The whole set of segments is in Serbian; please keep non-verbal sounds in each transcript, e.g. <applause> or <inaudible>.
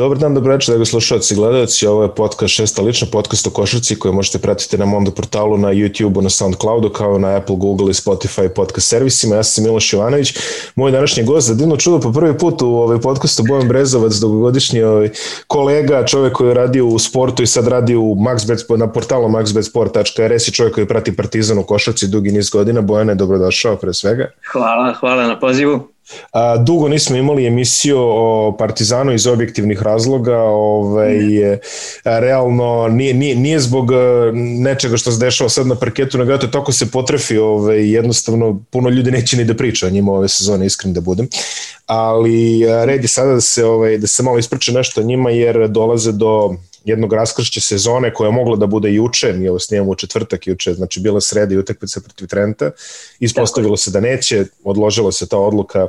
Dobar dan, dobro večer, da slušalci i gledalci. Ovo je podcast šesta lična, podcast o košarci koji možete pratiti na Mondo portalu, na YouTube-u, na Soundcloudu, kao na Apple, Google i Spotify podcast servisima. Ja sam Miloš Jovanović, moj današnji gost za divno čudo po prvi put u ovaj podcastu Bojan Brezovac, dugogodišnji ovaj, kolega, čovjek koji je radio u sportu i sad radi u MaxBet, na portalu maxbetsport.rs i čovjek koji prati Partizan u košarci dugi niz godina. Bojane, dobrodošao pre svega. Hvala, hvala na pozivu. A, dugo nismo imali emisiju o Partizanu iz objektivnih razloga, ovaj, realno nije, nije, nije zbog nečega što se dešava sad na parketu, nego to tako se potrefi, ovaj, jednostavno puno ljudi neće ni da priča o njima ove sezone, iskren da budem, ali red je sada da se, ovaj, da se malo ispriče nešto o njima jer dolaze do jednog raskršća sezone koja je mogla da bude juče, mi ovo snijemo u četvrtak juče, znači bila sreda i utakmica protiv Trenta, ispostavilo se da neće, odložila se ta odluka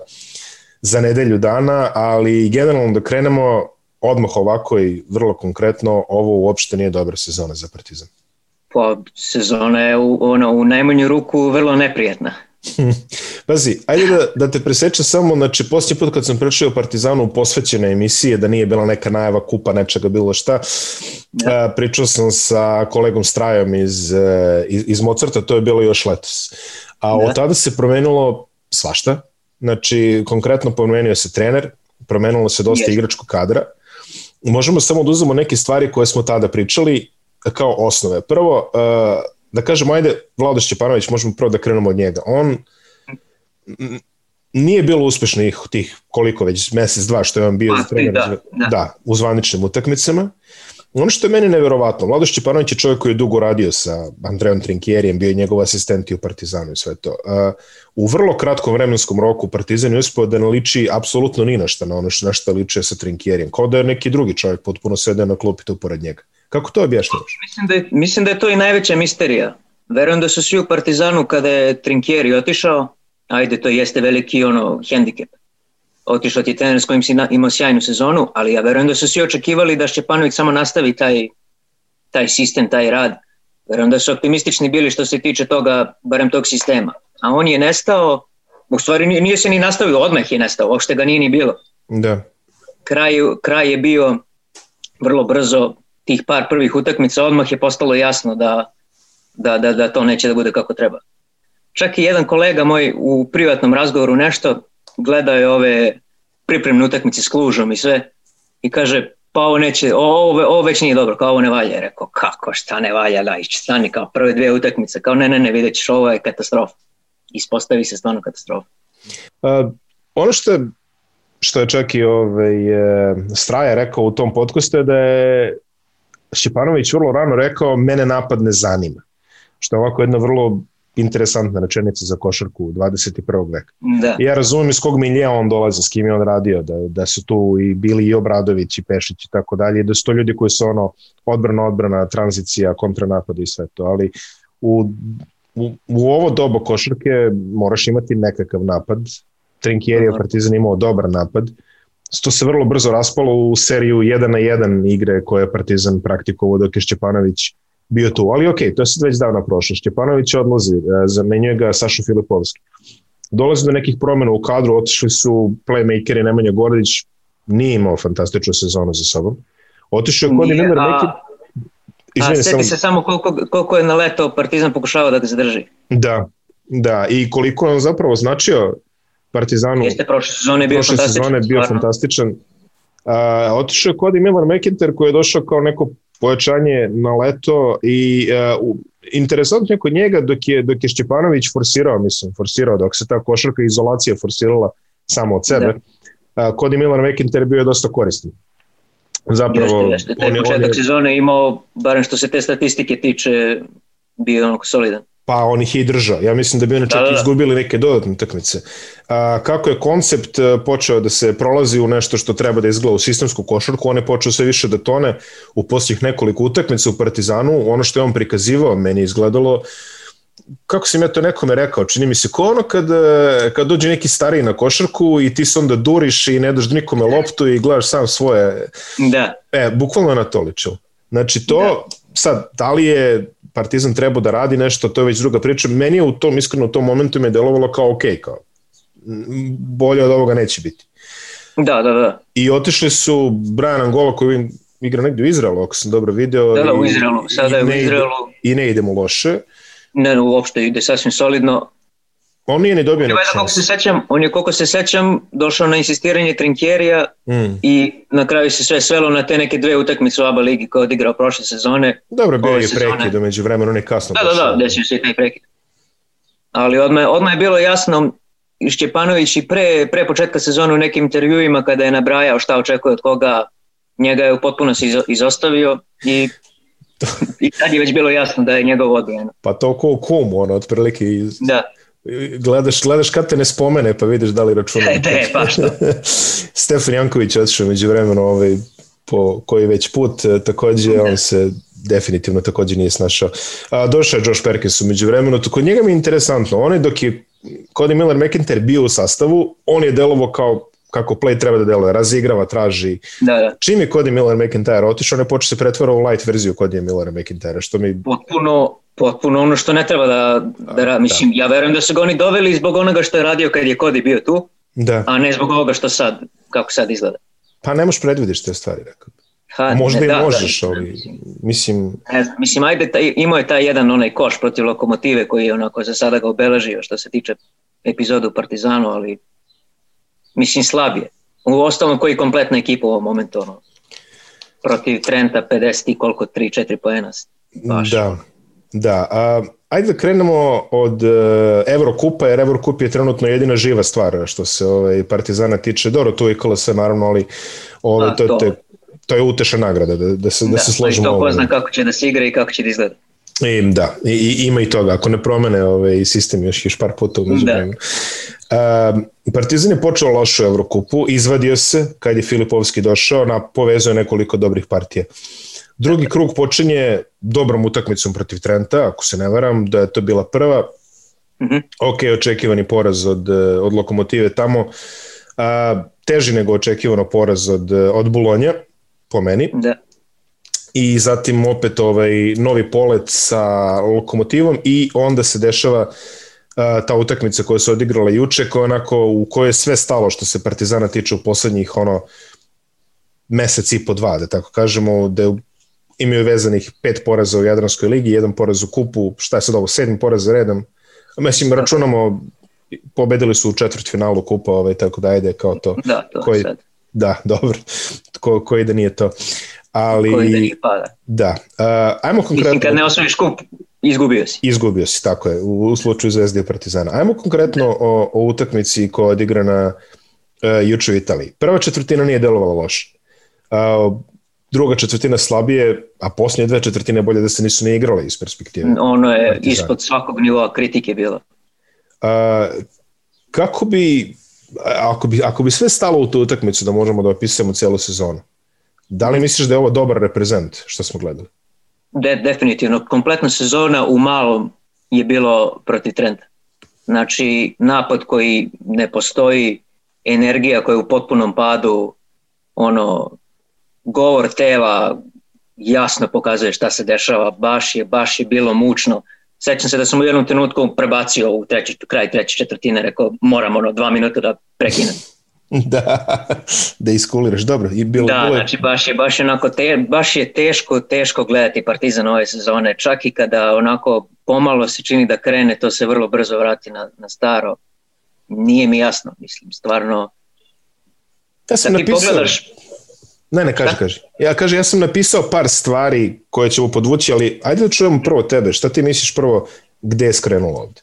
za nedelju dana, ali generalno da krenemo odmah ovako i vrlo konkretno, ovo uopšte nije dobra sezona za Partizan. Pa sezona je u, ono, u najmanju ruku vrlo neprijetna. <laughs> Pazi, ajde da, da te presečem samo, znači posljednji put kad sam pričao o Partizanu u posvećene emisije, da nije bila neka najava kupa nečega bilo šta, ja. pričao sam sa kolegom Strajom iz, e, iz, iz Mozarta, to je bilo još letos. A ja. od tada se promenilo svašta, znači konkretno promenio se trener, promenilo se dosta yes. igračkog kadra, možemo samo da uzemo neke stvari koje smo tada pričali kao osnove. Prvo, uh, da kažemo, ajde, Vlado Šćepanović, možemo prvo da krenemo od njega. On nije bilo uspešnih tih koliko već mesec, dva što je on bio trener da, da. da, u zvaničnim utakmicama. Ono što je meni neverovatno, Vlado Šćepanović je čovjek koji je dugo radio sa Andrejom Trinkjerijem, bio je njegov asistent i u Partizanu i sve to. U vrlo kratkom vremenskom roku Partizan je uspio da ne liči apsolutno ni na šta na ono što nešto liče sa Trinkjerijem, kao da je neki drugi čovjek potpuno sede na klupi tu pored njega. Kako to objašnjavaš? Mislim da, je, mislim da je to i najveća misterija. Verujem da su svi u Partizanu kada je Trinkieri otišao, ajde to jeste veliki ono hendikep. Otišao ti trener s kojim si na, imao sjajnu sezonu, ali ja verujem da su svi očekivali da Šćepanović samo nastavi taj, taj sistem, taj rad. Verujem da su optimistični bili što se tiče toga, barem tog sistema. A on je nestao, u stvari nije, nije se ni nastavio, odmah je nestao, uopšte ga nije ni bilo. Da. Kraj, kraj je bio vrlo brzo, tih par prvih utakmica odmah je postalo jasno da, da, da, da to neće da bude kako treba. Čak i jedan kolega moj u privatnom razgovoru nešto gledao je ove pripremne utakmice s Klužom i sve i kaže pa ovo neće, ovo, ovo već nije dobro, kao ovo ne valja. Rekao, kako, šta ne valja, da stani kao prve dve utakmice, kao ne, ne, ne, vidjet ćeš, ovo je katastrofa. Ispostavi se stvarno katastrofa. Uh, ono što što je čak i ovaj, Straja rekao u tom podcastu je da je Šćepanović vrlo rano rekao, mene napad ne zanima. Što je ovako jedna vrlo interesantna rečenica za košarku 21. veka. Da. Ja razumem iz kog milija on dolaze, s kim je on radio, da, da su tu i bili i Obradović i Pešić i tako dalje, da su to ljudi koji su ono odbrana, odbrana, tranzicija, kontranapad i sve to, ali u, u, u ovo dobo košarke moraš imati nekakav napad. Trinkieri je Partizan imao dobar napad, to se vrlo brzo raspalo u seriju 1 na 1 igre koje je Partizan praktikovao dok je Šćepanović bio tu. Ali ok, to je sad već davna prošlo. Šćepanović odlazi, e, zamenjuje ga Sašo Filipovski. Dolazi do nekih promjena u kadru, otišli su playmakeri Nemanja Gordić, nije imao fantastičnu sezonu za sobom. Otišao je Cody Miller neki... Izvini, a seti se samo koliko, koliko je na leto Partizan pokušava da ga zadrži. Da, da, i koliko je on zapravo značio Partizanu. Jeste prošle sezone bio prošle fantastičan. sezone bio stvarno. fantastičan. Uh, otišao je Cody Miller McIntyre koji je došao kao neko pojačanje na leto i uh, interesantno je kod njega dok je, dok je Šćepanović forsirao, mislim, forsirao, dok se ta košarka izolacija forsirala samo od sebe, da. uh, Cody Miller McIntyre bio je dosta koristan. Zapravo, jeste, jeste. Taj početak je... sezone imao, barem što se te statistike tiče, bio onako solidan pa on ih je i držao. Ja mislim da bi oni čak da, da. izgubili neke dodatne utakmice. A, kako je koncept e, počeo da se prolazi u nešto što treba da izgleda u sistemsku košarku, on je počeo sve više da tone u posljednjih nekoliko utakmica u Partizanu. Ono što je on prikazivao, meni izgledalo kako sam ja to nekome rekao, čini mi se ko ono kad, e, kad dođe neki stariji na košarku i ti se onda duriš i ne daš nikome loptu i gledaš sam svoje. Da. E, bukvalno na to ličilo. Znači to, da. sad, da li je Partizan trebao da radi nešto, to je već druga priča. Meni je u tom, iskreno u tom momentu me delovalo kao ok, kao bolje od ovoga neće biti. Da, da, da. I otišli su Brian Angola koji igra negdje u Izraelu, ako sam dobro video. Da, da, u Izraelu. Sada je u Izraelu. I ne idemo loše. Ne, uopšte ide sasvim solidno. On nije ni dobio neku Koliko se sećam, on je koliko se sećam došao na insistiranje Trinkjerija mm. i na kraju se sve svelo na te neke dve utakmice u ABA ligi koje je odigrao prošle sezone. Dobro, bio je prekid, umeđu vremenu ne kasno. Da, da, da, desio se i taj prekid. Ali odmah, odmah je bilo jasno, Šćepanović i pre, pre početka sezone u nekim intervjuima kada je nabrajao šta očekuje od koga, njega je u potpunosti izostavio i <laughs> I tad je već bilo jasno da je njegov odbrojeno. Pa to ko kum, ono, otprilike. Da. Gledaš, gledaš kad te ne spomene, pa vidiš da li računa. <laughs> E, de, pa što. <laughs> Stefan Janković otišao među vremenu ovaj, po koji već put, e, takođe da. on se definitivno takođe nije snašao. A, došao je Josh Perkins umeđu vremenu, kod njega mi je interesantno, on je dok je Cody Miller McIntyre bio u sastavu, on je delovo kao kako play treba da deluje, razigrava, traži. Da, da. Čim je Cody Miller McIntyre otišao, on je počeo se pretvara u light verziju Cody Miller McIntyre, što mi... Potpuno, potpuno ono što ne treba da, da, da mislim, da. ja verujem da su ga oni doveli zbog onoga što je radio kad je Cody bio tu, da. a ne zbog ovoga što sad, kako sad izgleda. Pa ne možeš predvidiš te stvari, rekao. Ha, Možda ne, i da, da možeš, da, ali mislim... Ne znam, mislim, ajde, taj, imao je taj jedan onaj koš protiv lokomotive koji je onako za sada ga obeležio što se tiče epizodu u Partizanu, ali mislim slabije. U ostalom koji kompletna ekipa u ovom momentu ono, protiv Trenta 50 i koliko 3-4 poena. Baš. Da, da. A, ajde da krenemo od uh, Evrokupa, jer Evrokup je trenutno jedina živa stvar što se ovaj, Partizana tiče. Dobro, tu je KLS naravno, ali ovaj, A, to, to, to, to je uteša nagrada, da, da se, da, da se složimo. Da, to ko zna kako će da se igra i kako će da izgleda. I, da, i, ima i toga, ako ne promene ovaj sistem još, još par puta umeđu da. Uh, Partizan je počeo loše u Evrokupu, izvadio se kad je Filipovski došao, na, povezuje nekoliko dobrih partija. Drugi krug počinje dobrom utakmicom protiv Trenta, ako se ne varam, da je to bila prva. Mm -hmm. Ok, očekivani poraz od, od Lokomotive tamo. A, teži nego očekivano poraz od, od Bulonja, po meni. Da i zatim opet ovaj novi polet sa lokomotivom i onda se dešava uh, ta utakmica koja se odigrala juče koja onako u kojoj je sve stalo što se Partizana tiče u poslednjih ono mesec i po dva da tako kažemo da imaju vezanih pet poraza u Jadranskoj ligi, jedan poraz u kupu, šta je sad ovo, sedmi poraz za redom. Mislim, računamo, pobedili su u četvrtfinalu kupa, ovaj, tako da ajde kao to. Da, to koji, sad. Da, dobro, ko, koji da nije to ali... Koji da nije pada. Da. Uh, ajmo konkretno... Mislim, kad ne osvojiš kup, izgubio si. Izgubio si, tako je, u, u slučaju Zvezde i Partizana. Ajmo konkretno da. o, o utakmici koja je odigrana uh, juče u Italiji. Prva četvrtina nije delovala loše. Uh, druga četvrtina slabije, a posljednje dve četvrtine bolje da se nisu ne igrale iz perspektive. Ono je Partizana. ispod svakog nivoa kritike bilo. Uh, kako bi, ako bi, ako bi sve stalo u tu utakmicu da možemo da opisujemo celu sezonu, Da li misliš da je ovo dobar reprezent što smo gledali? De, definitivno. Kompletna sezona u malom je bilo protiv trenda. Znači, napad koji ne postoji, energija koja je u potpunom padu, ono, govor tela jasno pokazuje šta se dešava, baš je, baš je bilo mučno. Sećam se da sam u jednom trenutku prebacio u treći, kraj treće četvrtine, rekao moram ono dva minuta da prekinem. <laughs> da, da iskuliraš, dobro. I bilo, da, bilo je... znači baš je, baš, onako te, baš je teško, teško gledati Partizan ove sezone, čak i kada onako pomalo se čini da krene, to se vrlo brzo vrati na, na staro. Nije mi jasno, mislim, stvarno. Ja sam napisao... Pogledaš... Ne, ne, kaži, kaži. Ja kaže, ja sam napisao par stvari koje ćemo podvući, ali ajde da čujemo prvo tebe. Šta ti misliš prvo gde je skrenulo ovde?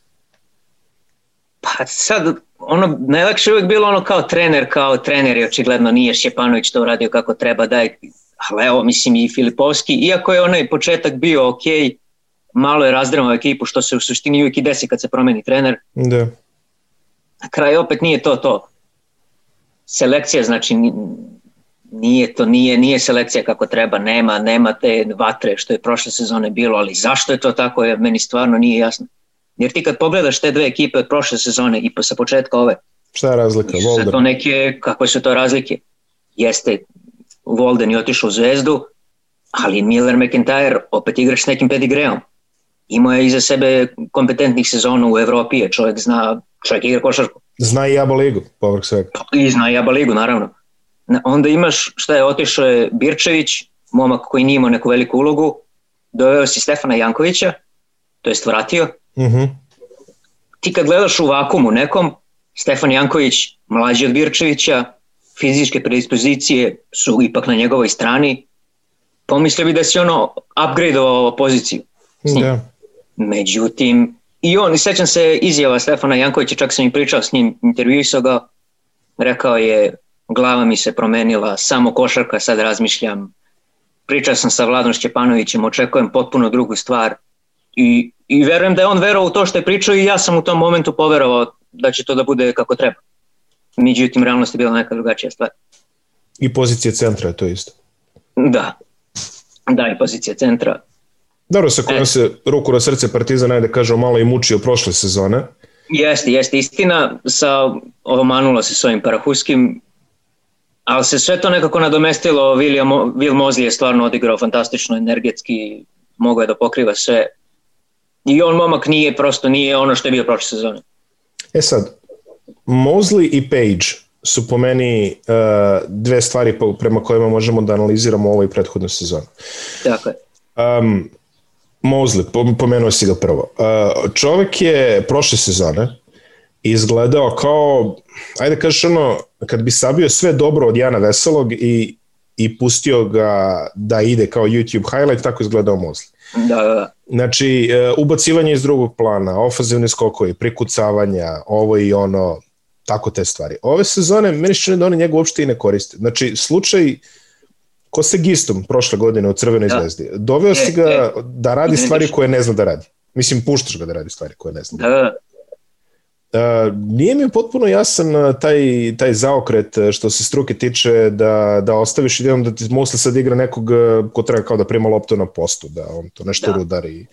Pa sad, ono, najlakše uvijek bilo ono kao trener, kao trener i očigledno nije Šjepanović to uradio kako treba, daj, ali evo, mislim i Filipovski, iako je onaj početak bio ok, malo je razdremao ekipu, što se u suštini uvijek i desi kad se promeni trener. Da. Na kraju opet nije to to. Selekcija, znači, nije to, nije, nije selekcija kako treba, nema, nema te vatre što je prošle sezone bilo, ali zašto je to tako, je, meni stvarno nije jasno. Jer ti kad pogledaš te dve ekipe od prošle sezone i sa početka ove, Šta je razlika? Volden. To neke, kakve su to razlike? Jeste, Volden je otišao u Zvezdu, ali Miller McIntyre opet igraš s nekim pedigreom. Imao je iza sebe kompetentnih sezona u Evropi, čovjek zna, čovjek igra košarku. Zna i Aba ligu, povrh svega. I zna i Aba ligu, naravno. Onda imaš šta je otišao je Birčević, momak koji nije imao neku veliku ulogu, doveo si Stefana Jankovića, to jest vratio. Uh mhm. -huh. Ti kad gledaš u vakumu nekom, Stefan Janković, mlađi od Birčevića, fizičke predispozicije su ipak na njegovoj strani, pomislio bi da si ono upgradeovao poziciju. Da. Međutim, i on, sećam se izjava Stefana Jankovića, čak sam i pričao s njim, intervjuisao ga, rekao je, glava mi se promenila, samo košarka, sad razmišljam, pričao sam sa Vladom Šćepanovićem, očekujem potpuno drugu stvar i, i verujem da je on verovao u to što je pričao i ja sam u tom momentu poverovao da će to da bude kako treba. Međutim, realnost je bila neka drugačija stvar. I pozicija centra je to isto. Da, da i pozicija centra. Dobro, sa kojom e. se ruku na srce Partizan, ajde kažemo, malo i mučio prošle sezone. Jeste, jeste istina, sa, omanulo se s ovim Parahuskim, ali se sve to nekako nadomestilo, William, Will Mosley je stvarno odigrao fantastično, energetski, mogao je da pokriva sve. I on momak nije, prosto nije ono što je bio prošle sezone. E sad, Mosley i Page su po meni uh, dve stvari prema kojima možemo da analiziramo ovo i prethodnu sezonu. Tako je. Um, Mosley, pomenuo si ga prvo. Uh, čovek je prošle sezone izgledao kao, ajde kažeš ono, kad bi sabio sve dobro od Jana Veselog i, i pustio ga da ide kao YouTube highlight, tako izgledao Mosley. Da, da, da. Znači, uh, ubacivanje iz drugog plana, ofazivne skokovi, prikucavanja, ovo i ono, tako te stvari. Ove sezone, meni se čini da oni njega uopšte i ne koriste. Znači, slučaj ko se Gistom prošle godine u Crvenoj da. zvezdi, doveo si ga e, da radi stvari koje ne zna da radi. Mislim, puštaš ga da radi stvari koje ne zna da, da radi. Uh, nije mi potpuno jasan taj, taj zaokret što se struke tiče da, da ostaviš idejom da ti Mosle sad igra nekog ko treba kao da prima loptu na postu, da on to nešto da. rudari.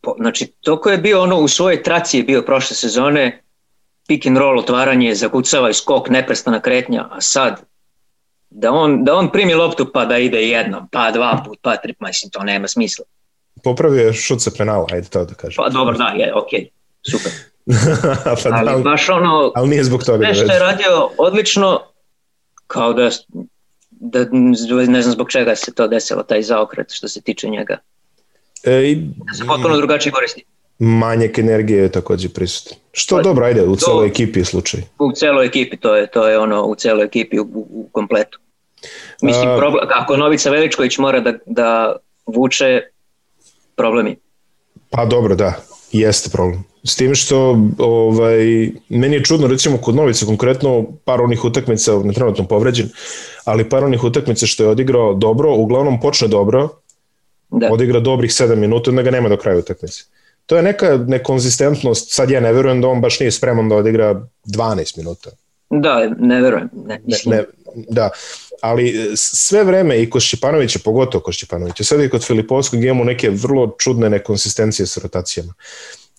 Po, znači, toko je bio ono u svojoj traci je bio prošle sezone, pick and roll, otvaranje, zakucava i skok, neprestana kretnja, a sad da on, da on primi loptu pa da ide jednom, pa dva put, pa tri, mislim, to nema smisla. Popravio je šut sa penala, ajde to da kažem. Pa dobro, da, je, okej, okay, super. <laughs> pa da, ali baš ono, ali nije zbog toga. Sve što je radio odlično, kao da, da ne znam zbog čega se to desilo, taj zaokret što se tiče njega. E, i, da se potpuno drugačije koristi manjak energije je takođe prisutan. Što pa, dobro, ajde, u celoj ekipi je slučaj. U celoj ekipi, to je, to je ono, u celoj ekipi, u, u kompletu. Mislim, A, problem, ako Novica Veličković mora da, da vuče, problemi. Pa dobro, da, jeste problem. S tim što ovaj, meni je čudno, recimo kod Novice konkretno par onih utakmica, ne trenutno povređen, ali par onih utakmica što je odigrao dobro, uglavnom počne dobro, da. odigra dobrih 7 minuta, onda ga nema do kraja utakmice to je neka nekonzistentnost, sad ja ne verujem da on baš nije spreman da odigra 12 minuta. Da, ne verujem. Ne, ne, ne, da, ali e, sve vreme i kod Šćepanovića, pogotovo kod Šćepanovića, sad i kod Filipovskog imamo neke vrlo čudne nekonsistencije sa rotacijama.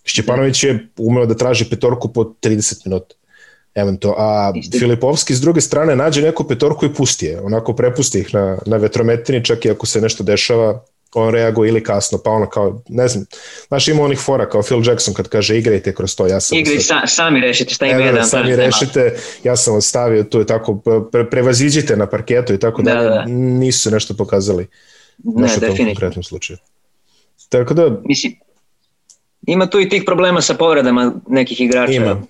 Šćepanović je umeo da traži petorku po 30 minuta. Evento, a. Filipovski s druge strane nađe neku petorku i pusti je, onako prepusti ih na, na vetrometini, čak i ako se nešto dešava, on reaguje ili kasno, pa ono kao, ne znam, znaš ima onih fora kao Phil Jackson kad kaže igrajte kroz to, ja sam... Igri, sa, sami rešite šta ima jedan. Sami rešite, ja sam ostavio tu i tako, pre, prevaziđite na parketu i tako da, da, da. nisu nešto pokazali. Ne, definitivno. u konkretnom slučaju. Tako da... Mislim, ima tu i tih problema sa povredama nekih igrača. Ima.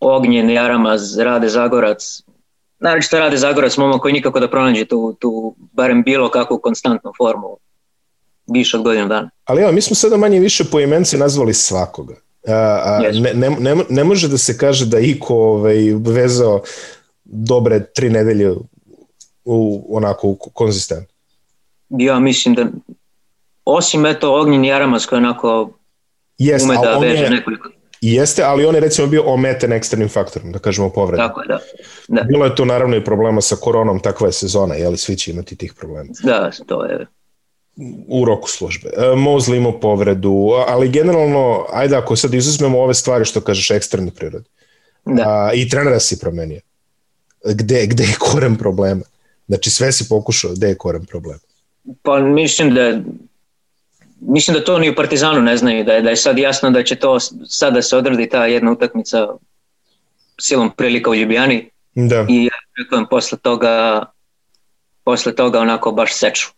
Ognjen, Jaramaz, Rade Zagorac, naročito Rade Zagorac, momo koji nikako da pronađe tu, tu barem bilo kakvu konstantnu formu više od godinu dana. Ali evo, mi smo sada manje više po imenci nazvali svakoga. A, a, ne, ne, ne, ne može da se kaže da Iko ovaj, vezao dobre tri nedelje u, onako u konzistent. Ja mislim da osim eto Ognjen Jaramas koji onako Jest, ume da veže je, nekoliko Jeste, ali on je recimo bio ometen eksternim faktorom, da kažemo povredom. Tako je, da. da. Bilo je tu naravno i problema sa koronom, takva je sezona, jeli svi će imati tih problema. Da, to je u roku službe. E, Mosley imao povredu, ali generalno, ajde ako sad izuzmemo ove stvari što kažeš ekstremne prirode. Da. A, I trenera si promenio. Gde, gde je koren problema? Znači sve si pokušao, gde je koren problema? Pa mislim da mislim da to ni u Partizanu ne znaju, da je, da je sad jasno da će to sad da se odradi ta jedna utakmica silom prilika u Ljubljani da. i očekujem posle toga, posle toga onako baš seču.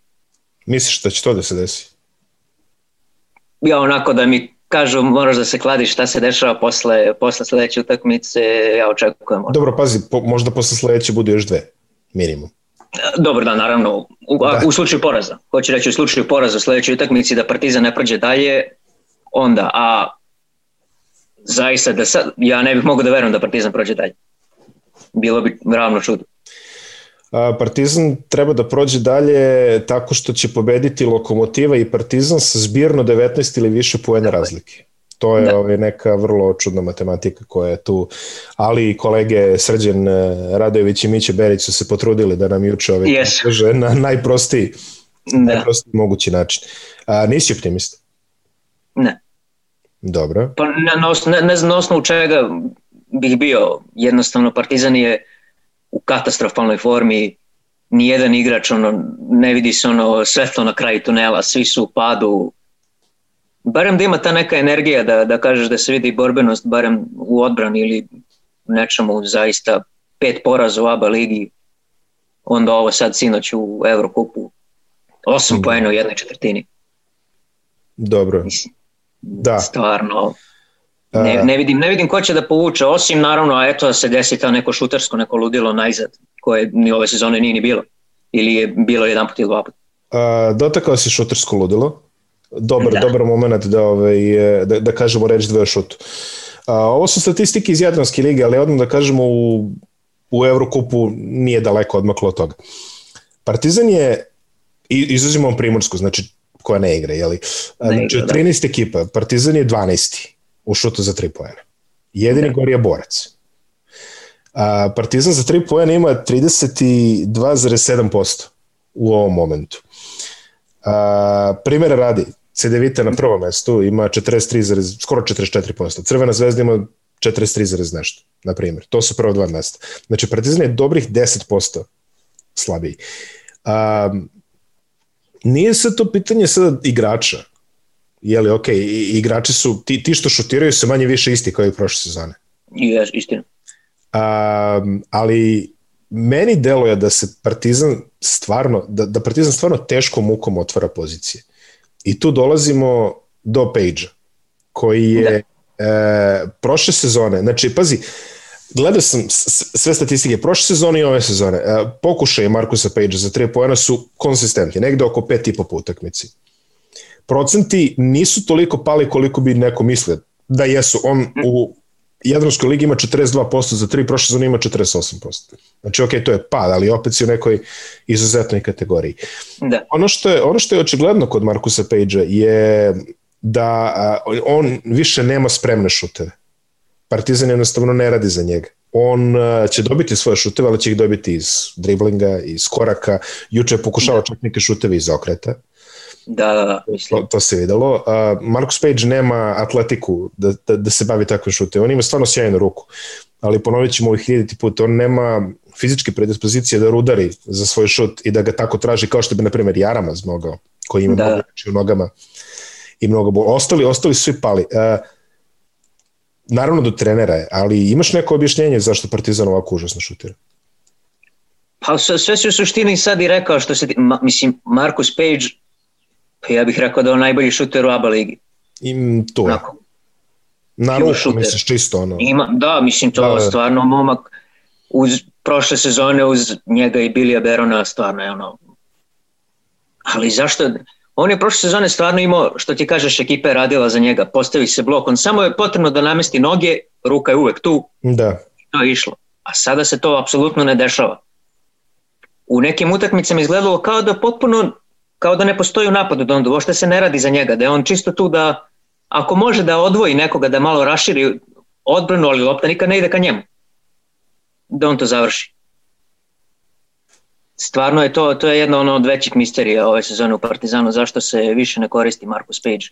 Misliš da će to da se desi? Ja onako da mi kažu moraš da se kladiš šta se dešava posle, posle sledeće utakmice, ja očekujem. Dobro, pazi, po, možda posle sledeće bude još dve, minimum. Dobro, da, naravno, u, da. u slučaju poraza. Hoće reći u slučaju poraza u sledećoj utakmici da Partizan ne prođe dalje, onda, a zaista da sad, ja ne bih mogao da verujem da Partizan prođe dalje. Bilo bi ravno čudo. Partizan treba da prođe dalje tako što će pobediti Lokomotiva i Partizan sa zbirno 19 ili više poena razlike. To je da. ovaj, neka vrlo čudna matematika koja je tu, ali kolege Srđan eh, Radojević i Miće Berić su se potrudili da nam juče ovaj, yes. kaže na najprostiji, da. najprostiji mogući način. A, nisi optimista? Ne. Dobro. Pa ne, ne, ne znam na osnovu čega bih bio. Jednostavno Partizan je u katastrofalnoj formi, nijedan igrač ono, ne vidi se ono svetlo na kraju tunela, svi su u padu, barem da ima ta neka energija da, da kažeš da se vidi borbenost barem u odbrani ili nečemu zaista pet poraza u ABA ligi, onda ovo sad sinoć u Evrokupu, osam mm. poena u jednoj četvrtini. Dobro. Da. Stvarno, Ne, ne, vidim, ne vidim ko će da povuče, osim naravno, a eto da se desi ta neko šutarsko, neko ludilo najzad, koje ni ove sezone nije ni bilo. Ili je bilo jedan put ili dva put. A, dotakao si šutarsko ludilo. Dobar, da. dobar moment da, ovaj, da, da kažemo reč dve o šutu. A, ovo su statistike iz Jadranske lige, ali odmah da kažemo u, u Evrokupu nije daleko odmaklo od toga. Partizan je, izuzimamo Primorsku, znači koja ne igra, jeli? Ne znači, igra, 13 da. ekipa, Partizan je 12 u šutu za 3 poena. Jedini da. gor je borac. A, Partizan za 3 poena ima 32,7% u ovom momentu. A, primjera radi, CDVita na prvom mestu ima 43, skoro 44%. Crvena zvezda ima 43, nešto, na primjer. To su prvo dva mesta. Znači, Partizan je dobrih 10% slabiji. A, nije se to pitanje sada igrača je li ok, igrači su, ti, ti što šutiraju se manje više isti kao i prošle sezone. Jes, istina. Um, ali meni deluje da se Partizan stvarno, da, da Partizan stvarno teško mukom otvara pozicije. I tu dolazimo do Page-a, koji je da. e, prošle sezone, znači, pazi, gledao sam sve statistike prošle sezone i ove sezone. E, pokušaj Markusa Page-a za tre pojena su konsistentni, negde oko pet i po po utakmici procenti nisu toliko pali koliko bi neko mislio da jesu. On u Jadranskoj ligi ima 42% za tri, prošle sezone ima 48%. Znači, ok, to je pad, ali opet si u nekoj izuzetnoj kategoriji. Da. Ono, što je, ono što je očigledno kod Markusa Page-a je da a, on više nema spremne šuteve. Partizan jednostavno ne radi za njega. On a, će dobiti svoje šuteve, ali će ih dobiti iz driblinga, iz koraka. Juče je pokušao da. čak neke šuteve iz okreta. Da, da, da, mislim. To, to se videlo. Uh, Marcus Page nema atletiku da, da, da se bavi takve šute. On ima stvarno sjajnu ruku, ali ponovit ćemo ovih hiljaditi put. On nema fizičke predispozicije da rudari za svoj šut i da ga tako traži kao što bi, na primjer, Jaramaz mogao, koji ima da. mnogo u nogama i mnogo bol. Ostali, ostali su svi pali. Uh, naravno do trenera je, ali imaš neko objašnjenje zašto Partizan ovako užasno šutira? Pa sve, sve su u suštini sad i rekao što se, ma, mislim, Marcus Page Pa ja bih rekao da on najbolji šuter u ABA ligi. I to je. Onako. Na ruku, misliš, čisto ono. Ima, da, mislim, to da, da. stvarno momak uz prošle sezone uz njega i Bilija Berona stvarno je ono ali zašto on je prošle sezone stvarno imao što ti kažeš ekipa je radila za njega postavi se blok, on samo je potrebno da namesti noge, ruka je uvek tu da. to je išlo, a sada se to apsolutno ne dešava u nekim utakmicama izgledalo kao da potpuno kao da ne postoji u napadu on uopšte se ne radi za njega, da je on čisto tu da ako može da odvoji nekoga da malo raširi odbranu, ali lopta nikad ne ide ka njemu. Da on to završi. Stvarno je to, to je jedna ono od većih misterija ove sezone u Partizanu, zašto se više ne koristi Marcus Page.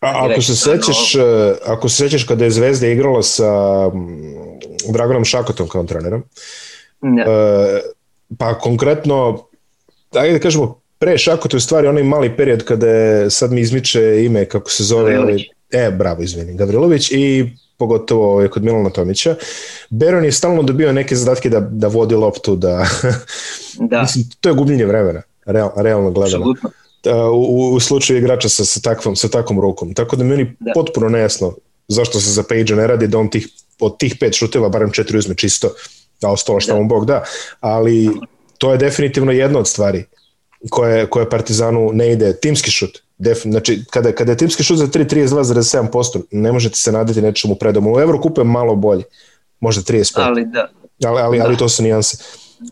A, ako se sećaš, ovo... ako se sećaš kada je Zvezda igrala sa Dragonom Šakotom kao trenerom, da. Uh, pa konkretno, ajde da kažemo, pre Šako, to je stvari onaj mali period kada je, sad mi izmiče ime kako se zove, Gavrilović. e, bravo, izvini, Gavrilović i pogotovo ovaj, kod Milana Tomića. Beron je stalno dobio neke zadatke da, da vodi loptu, da... <laughs> da. Mislim, to je gubljenje vremena, real, realno gledano. Absolutno. U, u slučaju igrača sa, sa, takvom, sa takvom rukom. Tako da meni da. potpuno nejasno zašto se za Page ne radi, da on tih, od tih pet šuteva barem četiri uzme čisto, a ostalo šta da. mu Bog da. Ali to je definitivno jedna od stvari koje, koje Partizanu ne ide. Timski šut. Def, znači, kada, kada je timski šut za 3-32,7%, ne možete se nadati nečemu predomu. U Evrokupu je malo bolje. Možda 35. Ali da. Ali, ali, da. ali to su nijanse.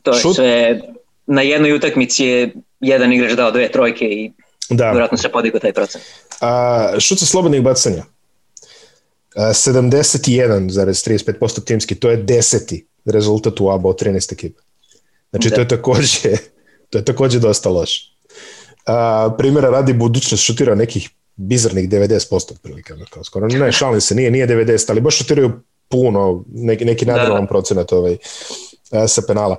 To je šut, sve, na jednoj utakmici je jedan igrač dao dve trojke i da. vjerojatno se podigao taj procent. A, šut sa slobodnih bacanja. 71,35% timski, to je deseti rezultat u ABA od 13 ekipa. Znači da. to je takođe to je takođe dosta loše. A, primjera radi budućnost šutira nekih bizarnih 90% otprilike, kao skoro ne šalim se, nije nije 90, ali baš šutiraju puno, neki neki da, nadrealan da. procenat ovaj sa penala.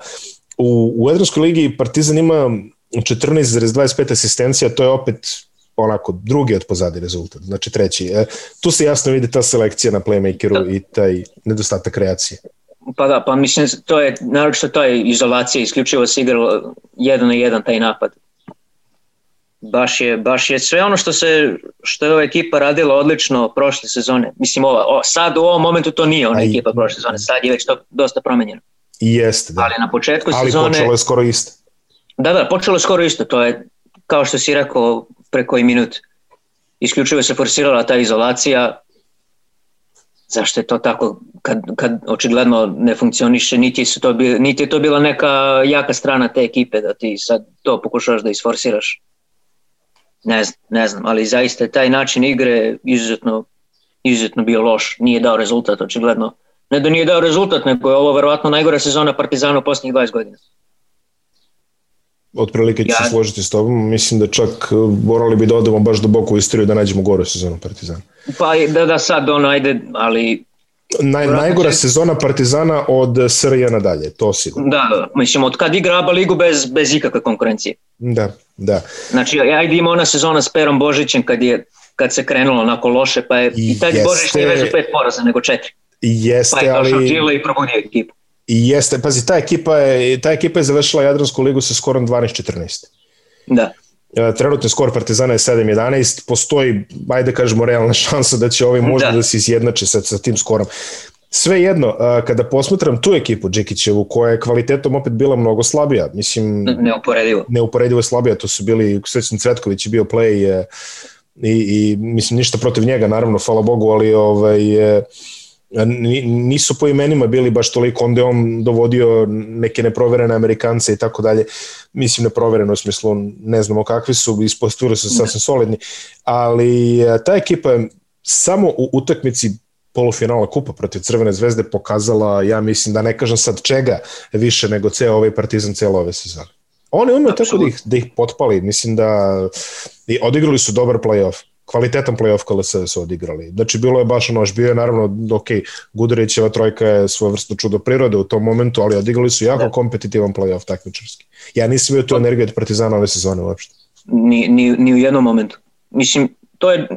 U u Edranskoj ligi Partizan ima 14,25 asistencija, to je opet onako drugi od pozadi rezultat, znači treći. E, tu se jasno vidi ta selekcija na playmakeru da. i taj nedostatak kreacije. Pa da, pa mislim, to je, naročito to je izolacija, isključivo se igralo jedan na jedan taj napad. Baš je, baš je sve ono što se što je ova ekipa radila odlično prošle sezone. Mislim, ova, o, sad u ovom momentu to nije ona ekipa prošle sezone, sad je već to dosta promenjeno. I jeste, da. Ali na početku Ali sezone... Ali počelo je skoro isto. Da, da, počelo je skoro isto, to je, kao što si rekao, pre koji minut. Isključivo se forsirala ta izolacija, zašto je to tako kad, kad očigledno ne funkcioniše, niti, su to bi, niti je to bila neka jaka strana te ekipe da ti sad to pokušaš da isforsiraš. Ne znam, ne znam, ali zaista je taj način igre izuzetno, izuzetno bio loš, nije dao rezultat očigledno. Ne da nije dao rezultat, nego je ovo verovatno najgora sezona Partizana u posljednjih 20 godina otprilike ću ja, se složiti s tobom, mislim da čak e, morali bi da odemo baš duboko u istoriju da nađemo gore sezonu Partizana. Pa da, da sad ono, ajde, ali... Naj, najgora će... sezona Partizana od SRJ nadalje, to sigurno. Da, da, mislim, od kad igra ABA ligu bez, bez ikakve konkurencije. Da, da. Znači, ajde ima ona sezona s Perom Božićem kad je kad se krenulo onako loše, pa je i, taj Božić nije vezu pet poraza, nego četiri. Jeste, pa je došao ali... Gile i probudio ekipu. Jeste, pazi, ta ekipa je, ta ekipa je završila Jadransku ligu sa skorom 12-14. Da. E, trenutni skor Partizana je 7-11, postoji, ajde kažemo, realna <laughs> šansa da će ovaj možda da, da se izjednače sa, sa tim skorom. Sve jedno, e, kada posmatram tu ekipu Džikićevu, koja je kvalitetom opet bila mnogo slabija, mislim... Neuporedivo. Neuporedivo slabija, to su bili, Svećan Cvetković je bio play i, i mislim ništa protiv njega, naravno, hvala Bogu, ali ovaj, nisu po imenima bili baš toliko, onda je on dovodio neke neproverene Amerikance i tako dalje, mislim neprovereno u smislu, ne znamo kakvi su, ispostavili su sasvim solidni, ali e, ta ekipa je samo u utakmici polufinala kupa protiv Crvene zvezde pokazala, ja mislim da ne kažem sad čega više nego ceo ovaj partizan celo ove sezone. Oni umeo tako da ih, da ih potpali, mislim da i odigrali su dobar playoff kvalitetan playoff KLS su odigrali. Znači, bilo je baš ono, bio je naravno, ok, Gudurićeva trojka je vrstu čudo prirode u tom momentu, ali odigrali su jako da. kompetitivan playoff takmičarski. Ja nisam bio tu energiju od Partizana ove sezone uopšte. Ni, ni, ni u jednom momentu. Mislim, to je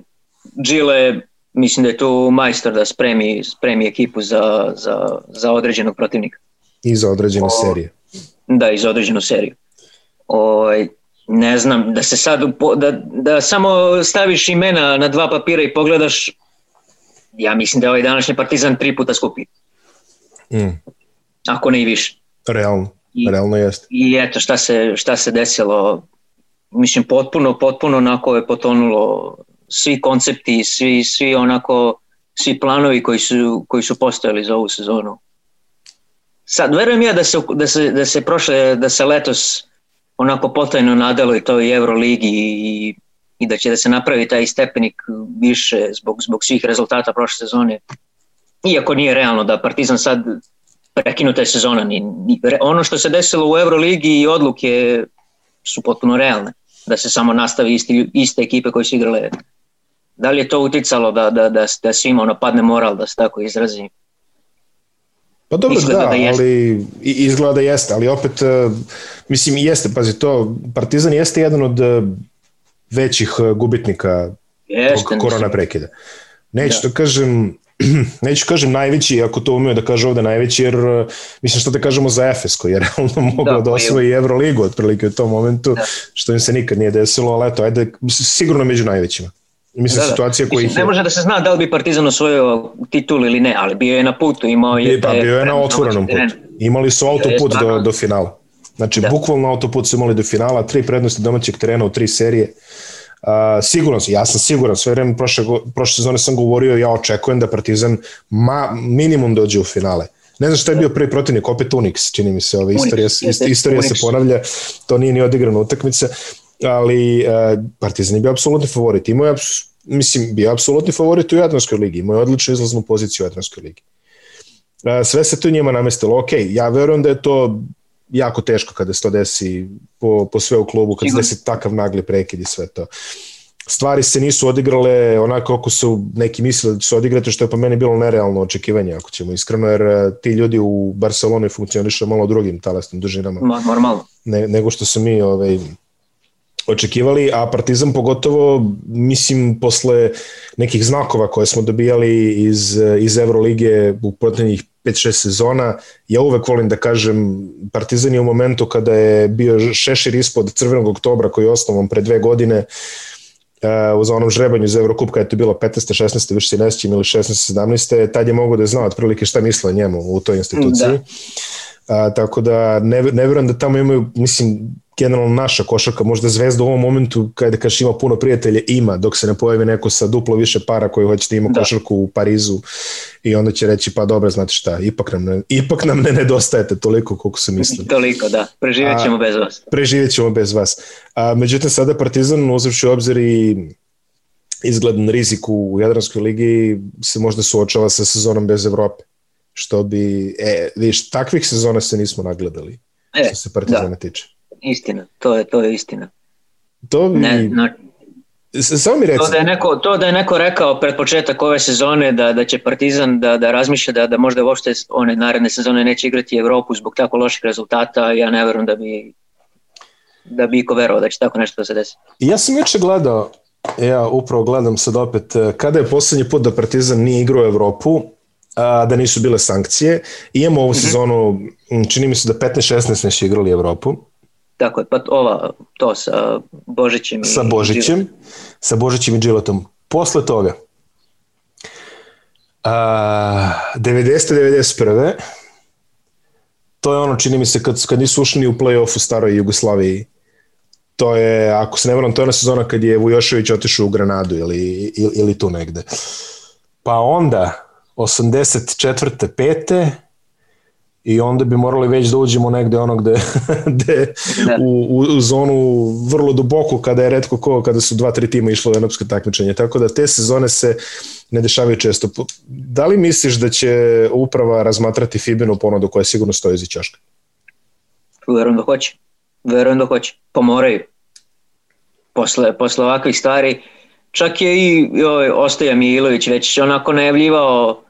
Gile, mislim da je tu majstor da spremi, spremi ekipu za, za, za određenog protivnika. I za određene o, serije. Da, i za određenu seriju. O, ovaj, ne znam, da se sad, da, da samo staviš imena na dva papira i pogledaš, ja mislim da je ovaj današnji partizan tri puta skupi. Mm. Ako ne i više. Realno, I, realno jeste. I eto šta se, šta se desilo, mislim potpuno, potpuno onako je potonulo svi koncepti, svi, svi onako, svi planovi koji su, koji su postojali za ovu sezonu. Sad, verujem ja da se, da se, da se prošle, da se letos onako potajno nadalo i toj Euroligi i, i da će da se napravi taj stepenik više zbog, zbog svih rezultata prošle sezone. Iako nije realno da Partizan sad prekinu te sezona. Ni, ni, ono što se desilo u Euroligi i odluke su potpuno realne. Da se samo nastavi isti, iste ekipe koje su igrale. Da li je to uticalo da, da, da, da svima ono padne moral, da se tako izrazi? Pa dobro, izgleda da, da ali izgleda da jeste, ali opet, uh, mislim, jeste, pazi, to, Partizan jeste jedan od uh, većih uh, gubitnika jeste, tog korona prekida. Neću da. to kažem, <clears throat> neću kažem najveći, ako to umeo da kaže ovde najveći, jer mislim što da kažemo za Efes, koji je <laughs> realno mogao da, da osvoji Euroligu otprilike u tom momentu, da. što im se nikad nije desilo, ali eto, ajde, sigurno među najvećima. Mislim, da, da. situacija koji Ne može da se zna da li bi Partizan osvojio titul ili ne, ali bio je na putu, imao je... Pa bio je na otvorenom putu. Imali su autoput do, do finala. Znači, da. bukvalno autoput su imali do finala, tri prednosti domaćeg terena u tri serije. Uh, siguran sam, ja sam siguran, sve vreme prošle, prošle sezone sam govorio, ja očekujem da Partizan ma, minimum dođe u finale. Ne znam šta je bio prvi protivnik, opet Unix, čini mi se, ova istorija, Unix, istorija se ponavlja, to nije ni odigrana utakmica, ali uh, Partizan je bio apsolutni favorit, imao je, mislim, bio apsolutni favorit u Jadranskoj ligi, imao je odličnu izlaznu poziciju u Jadranskoj ligi. Uh, sve se to njima namestilo, ok, ja verujem da je to jako teško kada se to desi po, po sve u klubu, kada se desi takav nagli prekid i sve to. Stvari se nisu odigrale onako kako su neki mislili da su odigrate, što je po meni bilo nerealno očekivanje, ako ćemo iskreno, jer eh, ti ljudi u Barceloni funkcioniše malo drugim talasnim dužinama. Normalno. Ne, nego što su mi ovaj, očekivali, a Partizan pogotovo, mislim, posle nekih znakova koje smo dobijali iz, iz Euroligije u protivnih 5-6 sezona, ja uvek volim da kažem, Partizan je u momentu kada je bio šešir ispod crvenog oktobra koji je osnovan pre dve godine, uh, za onom žrebanju za Eurocup kada je to bilo 15. 16. više si nećem ili 16. 17. tad je mogo da zna otprilike šta misle njemu u toj instituciji. Da. A, tako da ne, ne verujem da tamo imaju, mislim, generalno naša košarka, možda Zvezda u ovom momentu, kada da kažeš ima puno prijatelja, ima, dok se ne pojavi neko sa duplo više para koji hoće da ima da. košarku u Parizu i onda će reći pa dobro, znate šta, ipak nam ne, ipak nam ne nedostajete toliko koliko se misli. <laughs> Toliko, da, preživjet ćemo A, bez vas. Preživjet ćemo bez vas. A, međutim, sada Partizan, uzavši obzir i izgledan rizik u Jadranskoj ligi, se možda suočava sa sezonom bez Evrope. Što bi, e, vidiš, takvih sezona se nismo nagledali, e, što se Partizana da. tiče istina, to je, to je istina. To mi... Ne, na, Samo mi reci. To da, je neko, to da je neko rekao pred početak ove sezone da, da će Partizan da, da razmišlja da, da možda uopšte one naredne sezone neće igrati Evropu zbog tako loših rezultata, ja ne verujem da bi da bi iko verovao da će tako nešto da se desi. Ja sam juče gledao, ja upravo gledam sad opet, kada je poslednji put da Partizan nije igrao Evropu, a, da nisu bile sankcije. Imamo ovu mm -hmm. sezonu, čini mi se da 15-16 neće igrali Evropu. Tako je, pa ova, to sa Božićem i Sa Božićem, sa Božićem i Džiletom. Posle toga, a, 90. 91. To je ono, čini mi se, kad, kad nisu ušli u play-off u staroj Jugoslaviji. To je, ako se ne vrlo, to je ona sezona kad je Vujošević otišao u Granadu ili, ili, ili tu negde. Pa onda, 84. 5 i onda bi morali već da uđemo negde ono gde, <laughs> gde da. u, u, u zonu vrlo duboko kada je redko ko, kada su dva, tri tima išlo u evropsko takmičenje. Tako da te sezone se ne dešavaju često. Da li misliš da će uprava razmatrati Fibinu ponudu koja sigurno stoji za čaška? Verujem da hoće. Verujem da hoće. Pomoraju. Posle, posle ovakvih stvari, čak je i joj, Ostoja Milović već onako najavljivao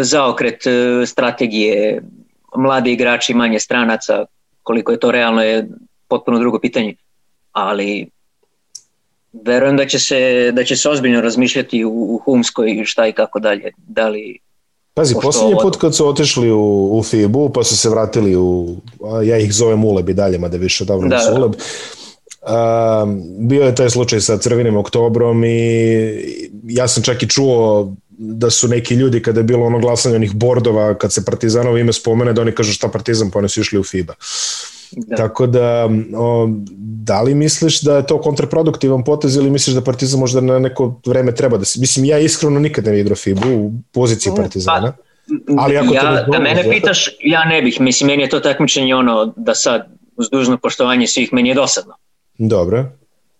zaokret e, strategije mladi igrači, manje stranaca, koliko je to realno je potpuno drugo pitanje, ali verujem da će se, da će se ozbiljno razmišljati u, u Humskoj šta i kako dalje. Da li Pazi, posljednji put kad su otešli u, u FIBU, pa su se vratili u, ja ih zovem Uleb i dalje, mada više davno da, su Uleb, Um, bio je taj slučaj sa crvenim oktobrom i ja sam čak i čuo da su neki ljudi kada je bilo ono glasanje onih bordova kad se Partizanovo ime spomene da oni kažu šta Partizan pa oni su išli u FIBA. Da. Tako da, o, da li misliš da je to kontraproduktivan potez ili misliš da Partizan možda na neko vreme treba da se... Mislim, ja iskreno nikad ne igrao FIBA u poziciji mm, Partizana. Pa, ali ako ja, da mene pitaš, ja ne bih. Mislim, meni je to takmičenje ono da sad, uz dužno poštovanje svih, meni je dosadno. Dobro.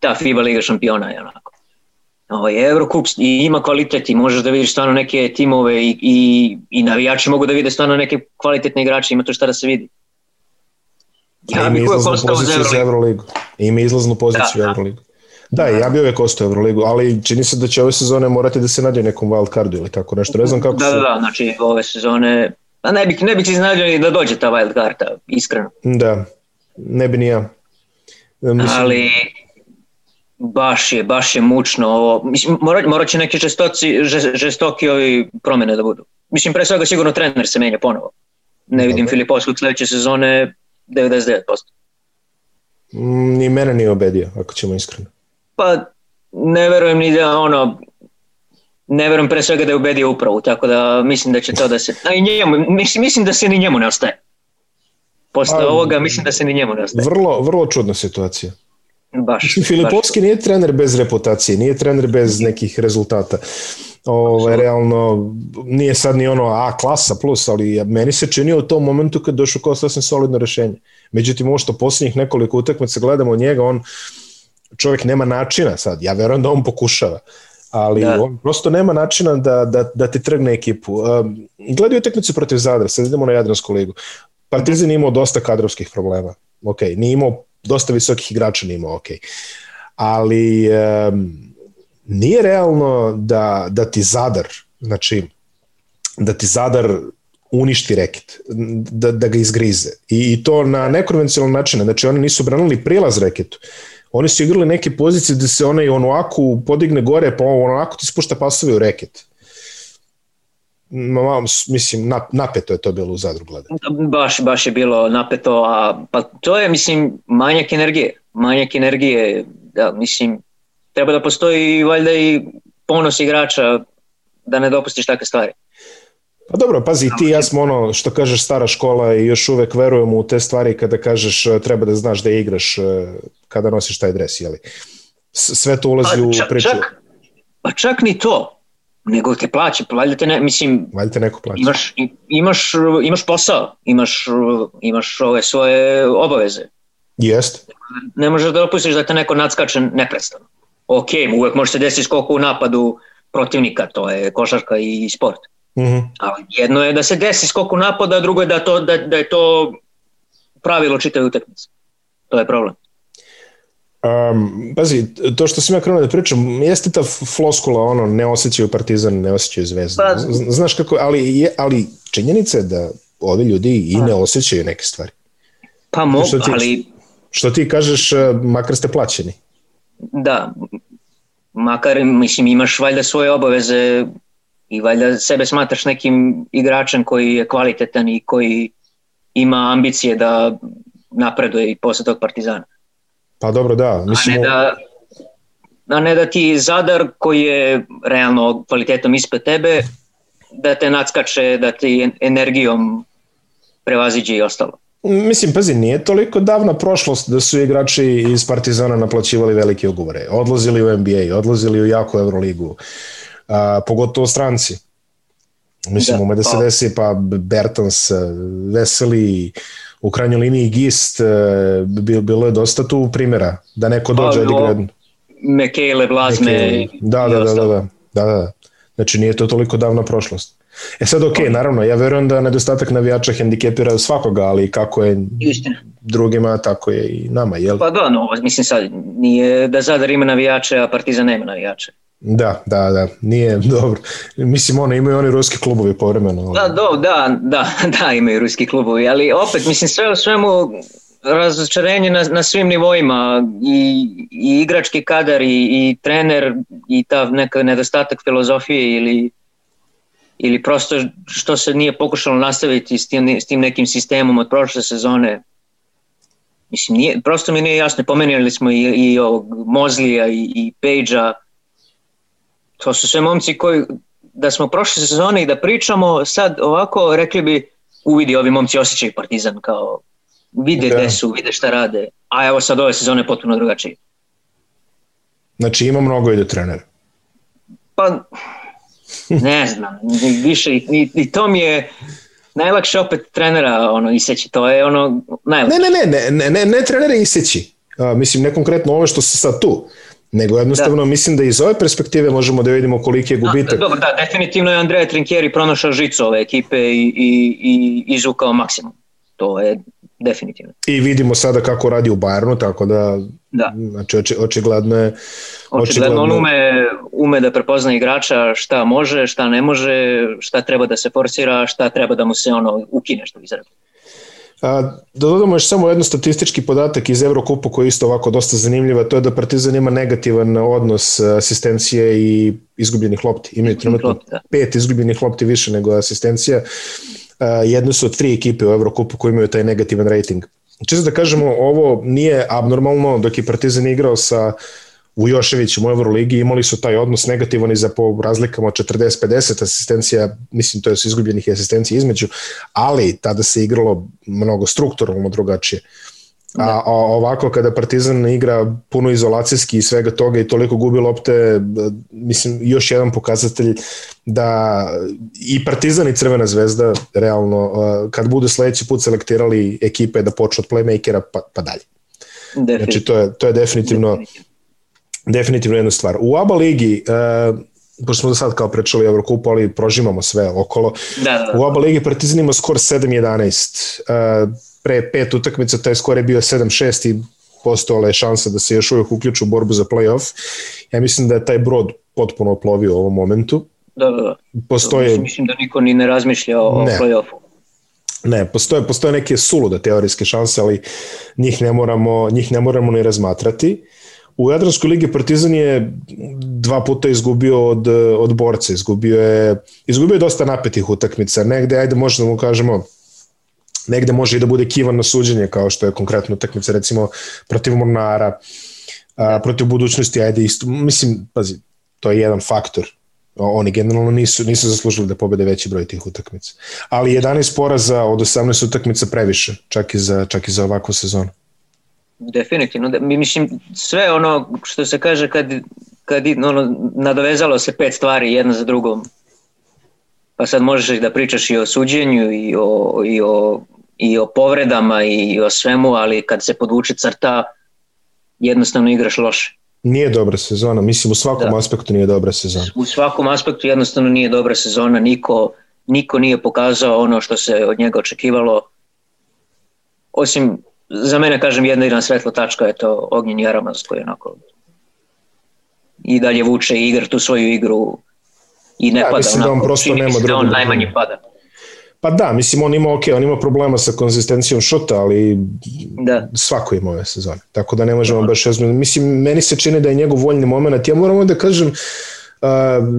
Ta FIBA Liga šampiona je onako ovaj, Eurocup i ima kvalitet i možeš da vidiš stvarno neke timove i, i, i navijači mogu da vide stvarno neke kvalitetne igrače, ima to šta da se vidi. Ja ima izlaznu poziciju za Euroligu. Ima izlaznu poziciju da, Euroligu. Da, ja bi uvek ostao Euroligu, ali čini se da će ove sezone morati da se nađe nekom wild cardu ili tako nešto. Ne znam kako da, su... Da, da, znači ove sezone A ne bih, ne bih iznenadio ni da dođe ta wild carta, iskreno. Da, ne bi ni ja. Mislim... Ali baš je, baš je mučno ovo. Mislim, morat, morat će neki žestoci, žestoki ovi promene da budu. Mislim, pre svega sigurno trener se menja ponovo. Ne vidim Filipovskog sledeće sezone 99%. Mm, ni mene nije obedio, ako ćemo iskreno. Pa, ne verujem ni da ono, ne verujem pre svega da je ubedio upravu, tako da mislim da će to da se, a i njemu, mislim, mislim da se ni njemu ne ostaje. Posle a, ovoga mislim da se ni njemu ne ostaje. Vrlo, vrlo čudna situacija. Baš. Filipovski baš. nije trener bez reputacije, nije trener bez nekih rezultata. Ovo, realno, nije sad ni ono A klasa plus, ali meni se činio u tom momentu kad došao kao sasvim solidno rešenje. Međutim, ovo što posljednjih nekoliko utakmica gledamo od njega, on čovjek nema načina sad, ja verujem da on pokušava, ali da. on prosto nema načina da, da, da ti trgne ekipu. Um, gledaju utakmicu protiv Zadra, sad idemo na Jadransku ligu. Partizan imao dosta kadrovskih problema. Ok, nije imao dosta visokih igrača, nije imao ok. Ali um, nije realno da, da ti Zadar, znači, da ti Zadar uništi reket, da, da ga izgrize. I, i to na nekonvencionalni način. Znači, oni nisu branili prilaz reketu. Oni su igrali neke pozicije da se onaj onoaku podigne gore, pa onako ti spušta pasove u reket. Malo, mislim, napeto je to bilo u zadru gleda. Baš, baš je bilo napeto, a pa to je, mislim, manjak energije. Manjak energije, da, mislim, treba da postoji valjda i ponos igrača da ne dopustiš takve stvari. Pa dobro, pazi, ti ja smo ono što kažeš stara škola i još uvek verujemo u te stvari kada kažeš e, treba da znaš da igraš e, kada nosiš taj dres, jeli? Sve to ulazi pa, čak, u priču. Čak, pa čak ni to, nego te plaće, valjda te ne, mislim, valjda te neko plaća. Imaš, imaš, imaš posao, imaš, imaš ove svoje obaveze. Jest. Ne možeš da dopustiš da te neko nadskače neprestano. Ok, uvek može se desiti skoko u napadu protivnika, to je košarka i sport. Mm -hmm. Ali jedno je da se desi skoku napada, a drugo je da, to, da, da je to pravilo čitave utakmice. To je problem. Um, pazi, to što sam ja krenuo da pričam, jeste ta floskula, ono, ne osjećaju Partizan, ne osjećaju Zvezda. Pa, Znaš kako, ali, je, ali činjenica je da ovi ljudi i ne osjećaju neke stvari. Pa mogu, što ti, ali... Što ti kažeš, e, makar ste plaćeni. Da, makar, mislim, imaš valjda svoje obaveze i valjda sebe smatraš nekim igračem koji je kvalitetan i koji ima ambicije da napreduje i posle tog Partizana. Pa dobro, da. Mislim, a, ne da, a ne da ti Zadar koji je realno kvalitetom ispred tebe, da te nadskače, da ti energijom prevaziđe i ostalo. Mislim, pazi, nije toliko davna prošlost da su igrači iz Partizana naplaćivali velike ugovore. Odlazili u NBA, odlazili u jaku Euroligu a, pogotovo stranci. Mislim, da, ume da se pa. desi, pa Bertans, e, Veseli, u krajnjoj liniji Gist, e, bilo je dosta tu primjera, da neko pa, dođe pa, odigra. Mekele, Blazme. Da, da, da, da, da, da, da. Znači nije to toliko davna prošlost. E sad, ok, naravno, ja verujem da nedostatak navijača hendikepira svakoga, ali kako je Istina. drugima, tako je i nama, jel? Pa da, no, mislim sad, nije da Zadar ima navijače, a Partizan nema navijače. Da, da, da, nije <laughs> dobro. Mislim, ono, imaju oni ruski klubovi povremeno. Da, do, da, da, <laughs> da, imaju ruski klubovi, ali opet, mislim, sve u svemu razočarenje na, na svim nivoima i, i igrački kadar i, i trener i ta neka nedostatak filozofije ili ili prosto što se nije pokušalo nastaviti s tim, s tim nekim sistemom od prošle sezone mislim, nije, prosto mi nije jasno, pomenuli smo i, i ovog Mozlija i, i Pejđa, to su sve momci koji, da smo prošle sezone i da pričamo, sad ovako rekli bi, uvidi ovi momci osjećaju partizan, kao vide da. gde su, vide šta rade, a evo sad ove sezone potpuno drugačije. Znači ima mnogo i do trenera. Pa, ne znam, više i, i to mi je najlakše opet trenera ono iseći, to je ono najlakše. Ne, ne, ne, ne, ne, ne trenera iseći. A, mislim, ne konkretno ovo što se sad tu nego jednostavno da. mislim da iz ove perspektive možemo da vidimo koliki je gubitak. Da, dobro, da, definitivno je Andreja Trinkieri pronašao žicu ove ekipe i, i, i izvukao maksimum. To je definitivno. I vidimo sada kako radi u Bayernu, tako da, da. znači oči, očigledno je Očigledno on ume, ume da prepozna igrača šta može, šta ne može, šta treba da se forsira, šta treba da mu se ono ukine, što bi. A, da dodamo još samo jedno statistički podatak iz Evrokupa koji je isto ovako dosta zanimljiva, to je da Partizan ima negativan odnos asistencije i izgubljenih lopti. Imaju trenutno da. pet izgubljenih lopti više nego asistencija. Jedno su od tri ekipe u Evrokupu koji imaju taj negativan rating. Čisto da kažemo, ovo nije abnormalno dok je Partizan igrao sa Vujoševićem u Euroligi imali su taj odnos negativan i za po razlikama od 40-50 asistencija, mislim to je su izgubljenih asistencija između, ali tada se igralo mnogo strukturalno drugačije. A, a ovako kada Partizan igra puno izolacijski i svega toga i toliko gubi lopte, mislim još jedan pokazatelj da i Partizan i Crvena zvezda realno kad budu sledeći put selektirali ekipe da počnu od playmakera pa, pa dalje. Definitivno. Znači to je, to je definitivno, definitivno definitivno jedna stvar. U ABA ligi, uh, pošto smo do sad kao prečali Evrokupu, ali prožimamo sve okolo. Da, da, da. U ABA ligi Partizan ima skor 7-11. Uh, pre pet utakmica taj skor je bio 7-6 i postojala je šansa da se još uvijek uključu u borbu za playoff. Ja mislim da je taj brod potpuno oplovio u ovom momentu. Da, da, da. Postoje... Mislim, mislim da niko ni ne razmišlja o, ne. playoffu. Ne, postoje, postoje neke sulude teorijske šanse, ali njih ne moramo, njih ne moramo ni razmatrati. Uh, U Jadranskoj ligi Partizan je dva puta izgubio od, od borca, izgubio je, izgubio je dosta napetih utakmica, negde, ajde možda da mu kažemo, negde može i da bude kivan na suđenje, kao što je konkretno utakmica recimo protiv Mornara, a, protiv budućnosti, ajde isto, mislim, pazi, to je jedan faktor, oni generalno nisu, nisu zaslužili da pobede veći broj tih utakmica. Ali 11 poraza od 18 utakmica previše, čak i za, čak i za ovakvu sezonu. Definitivno, mi mislim sve ono što se kaže kad, kad ono, nadovezalo se pet stvari jedna za drugom, pa sad možeš da pričaš i o suđenju i o, i o, i o povredama i o svemu, ali kad se podvuče crta jednostavno igraš loše. Nije dobra sezona, mislim u svakom da. aspektu nije dobra sezona. U svakom aspektu jednostavno nije dobra sezona, niko, niko nije pokazao ono što se od njega očekivalo, osim za mene, kažem, jedna jedna svetla tačka je to Ognjen Jaramaz koji je onako i dalje vuče i igra tu svoju igru i ne ja, pada. Mislim onako, da on prosto nema drugo. Da on najmanje pada. Pa da, mislim, on ima, ok, on ima problema sa konzistencijom šuta, ali da. svako ima ove sezone. Tako da ne možemo da. baš razmišljati. Mislim, meni se čini da je njegov voljni moment. Ja moram da kažem, Uh,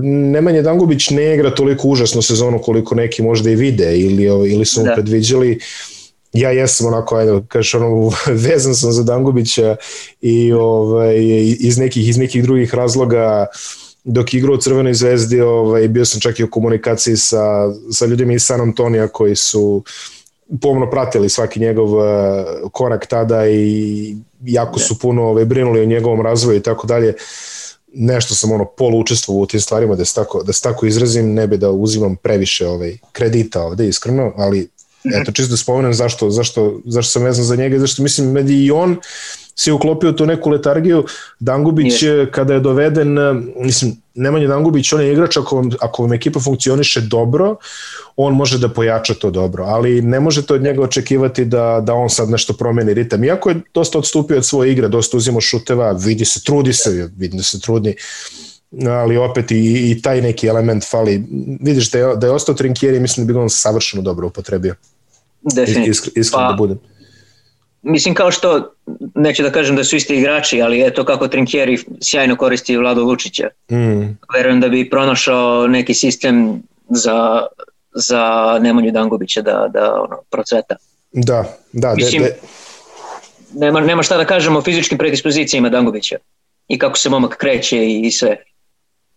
Nemanja Dangubić ne igra toliko užasnu sezonu koliko neki možda i vide ili, ili su mu da. predviđali. Uh, ja jesam onako, ajde, kažeš ono, <laughs> vezan sam za Dangubića i ovaj, iz nekih, iz nekih drugih razloga dok igra u Crvenoj zvezdi, ovaj, bio sam čak i u komunikaciji sa, sa ljudima iz San Antonija koji su pomno pratili svaki njegov eh, korak tada i jako su puno ovaj, brinuli o njegovom razvoju i tako dalje. Nešto sam ono polu učestvovao u tim stvarima da se tako, da se tako izrazim, ne bi da uzimam previše ovaj, kredita ovde iskreno, ali Eto, čisto da spomenem zašto, zašto, zašto sam vezan za njega, zašto mislim med i on se uklopio tu neku letargiju. Dangubić je. kada je doveden, mislim, Nemanja Dangubić, on je igrač, ako vam, ako vam ekipa funkcioniše dobro, on može da pojača to dobro, ali ne možete od njega očekivati da, da on sad nešto promeni ritam. Iako je dosta odstupio od svoje igre, dosta uzimo šuteva, vidi se, trudi se, vidi se trudi, ali opet i, i taj neki element fali. Vidiš da je, da je ostao Trinkieri, mislim da bi on savršeno dobro upotrebio. Definitivno. Iskren, iskren pa, da budem. Mislim kao što, neću da kažem da su isti igrači, ali eto kako Trinkieri sjajno koristi Vlado Lučića. Mm. Verujem da bi pronašao neki sistem za, za Nemanju Dangubića da, da ono, procveta. Da, da. Mislim, de, de... Nema, nema šta da kažemo o fizičkim predispozicijama Dangubića i kako se momak kreće i sve.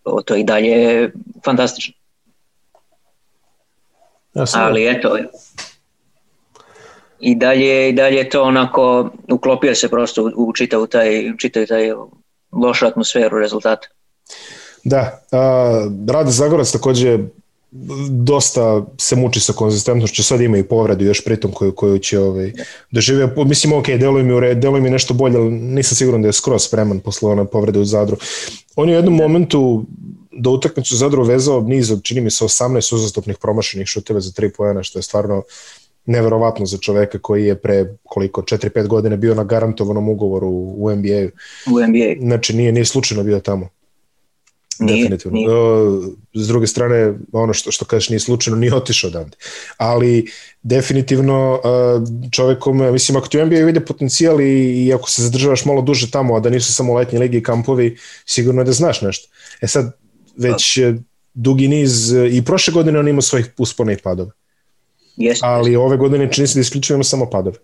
O, to i dalje je fantastično. Ja Ali eto, i dalje, i dalje to onako uklopio se prosto u, u čitavu taj, čitavu taj lošu atmosferu rezultata. Da, a, Rade Zagorac takođe dosta se muči sa konzistentnošću, sad ima i povredu još pritom koju, koju će ovaj, doživio. Mislim, ok, deluje mi u red, deluje mi nešto bolje, ali nisam siguran da je skroz spreman posle one povrede u Zadru. On je u jednom da. momentu do utakmicu Zadru vezao niz od, čini mi se, 18 uzastopnih promašenih šuteva za 3 pojena, što je stvarno neverovatno za čoveka koji je pre koliko 4-5 godina bio na garantovanom ugovoru u NBA-u. U NBA. Znači nije nije slučajno bio tamo. Nije, definitivno. Nije. S druge strane, ono što, što kažeš nije slučajno, nije otišao odavde. Ali definitivno čovekom, mislim, ako ti u NBA vide potencijal i, i ako se zadržavaš malo duže tamo, a da nisu samo letnje ligi i kampovi, sigurno je da znaš nešto. E sad, već dugi niz, i prošle godine on ima svojih uspona i padova. Jeste. Ali ove godine čini se da isključujemo samo padove.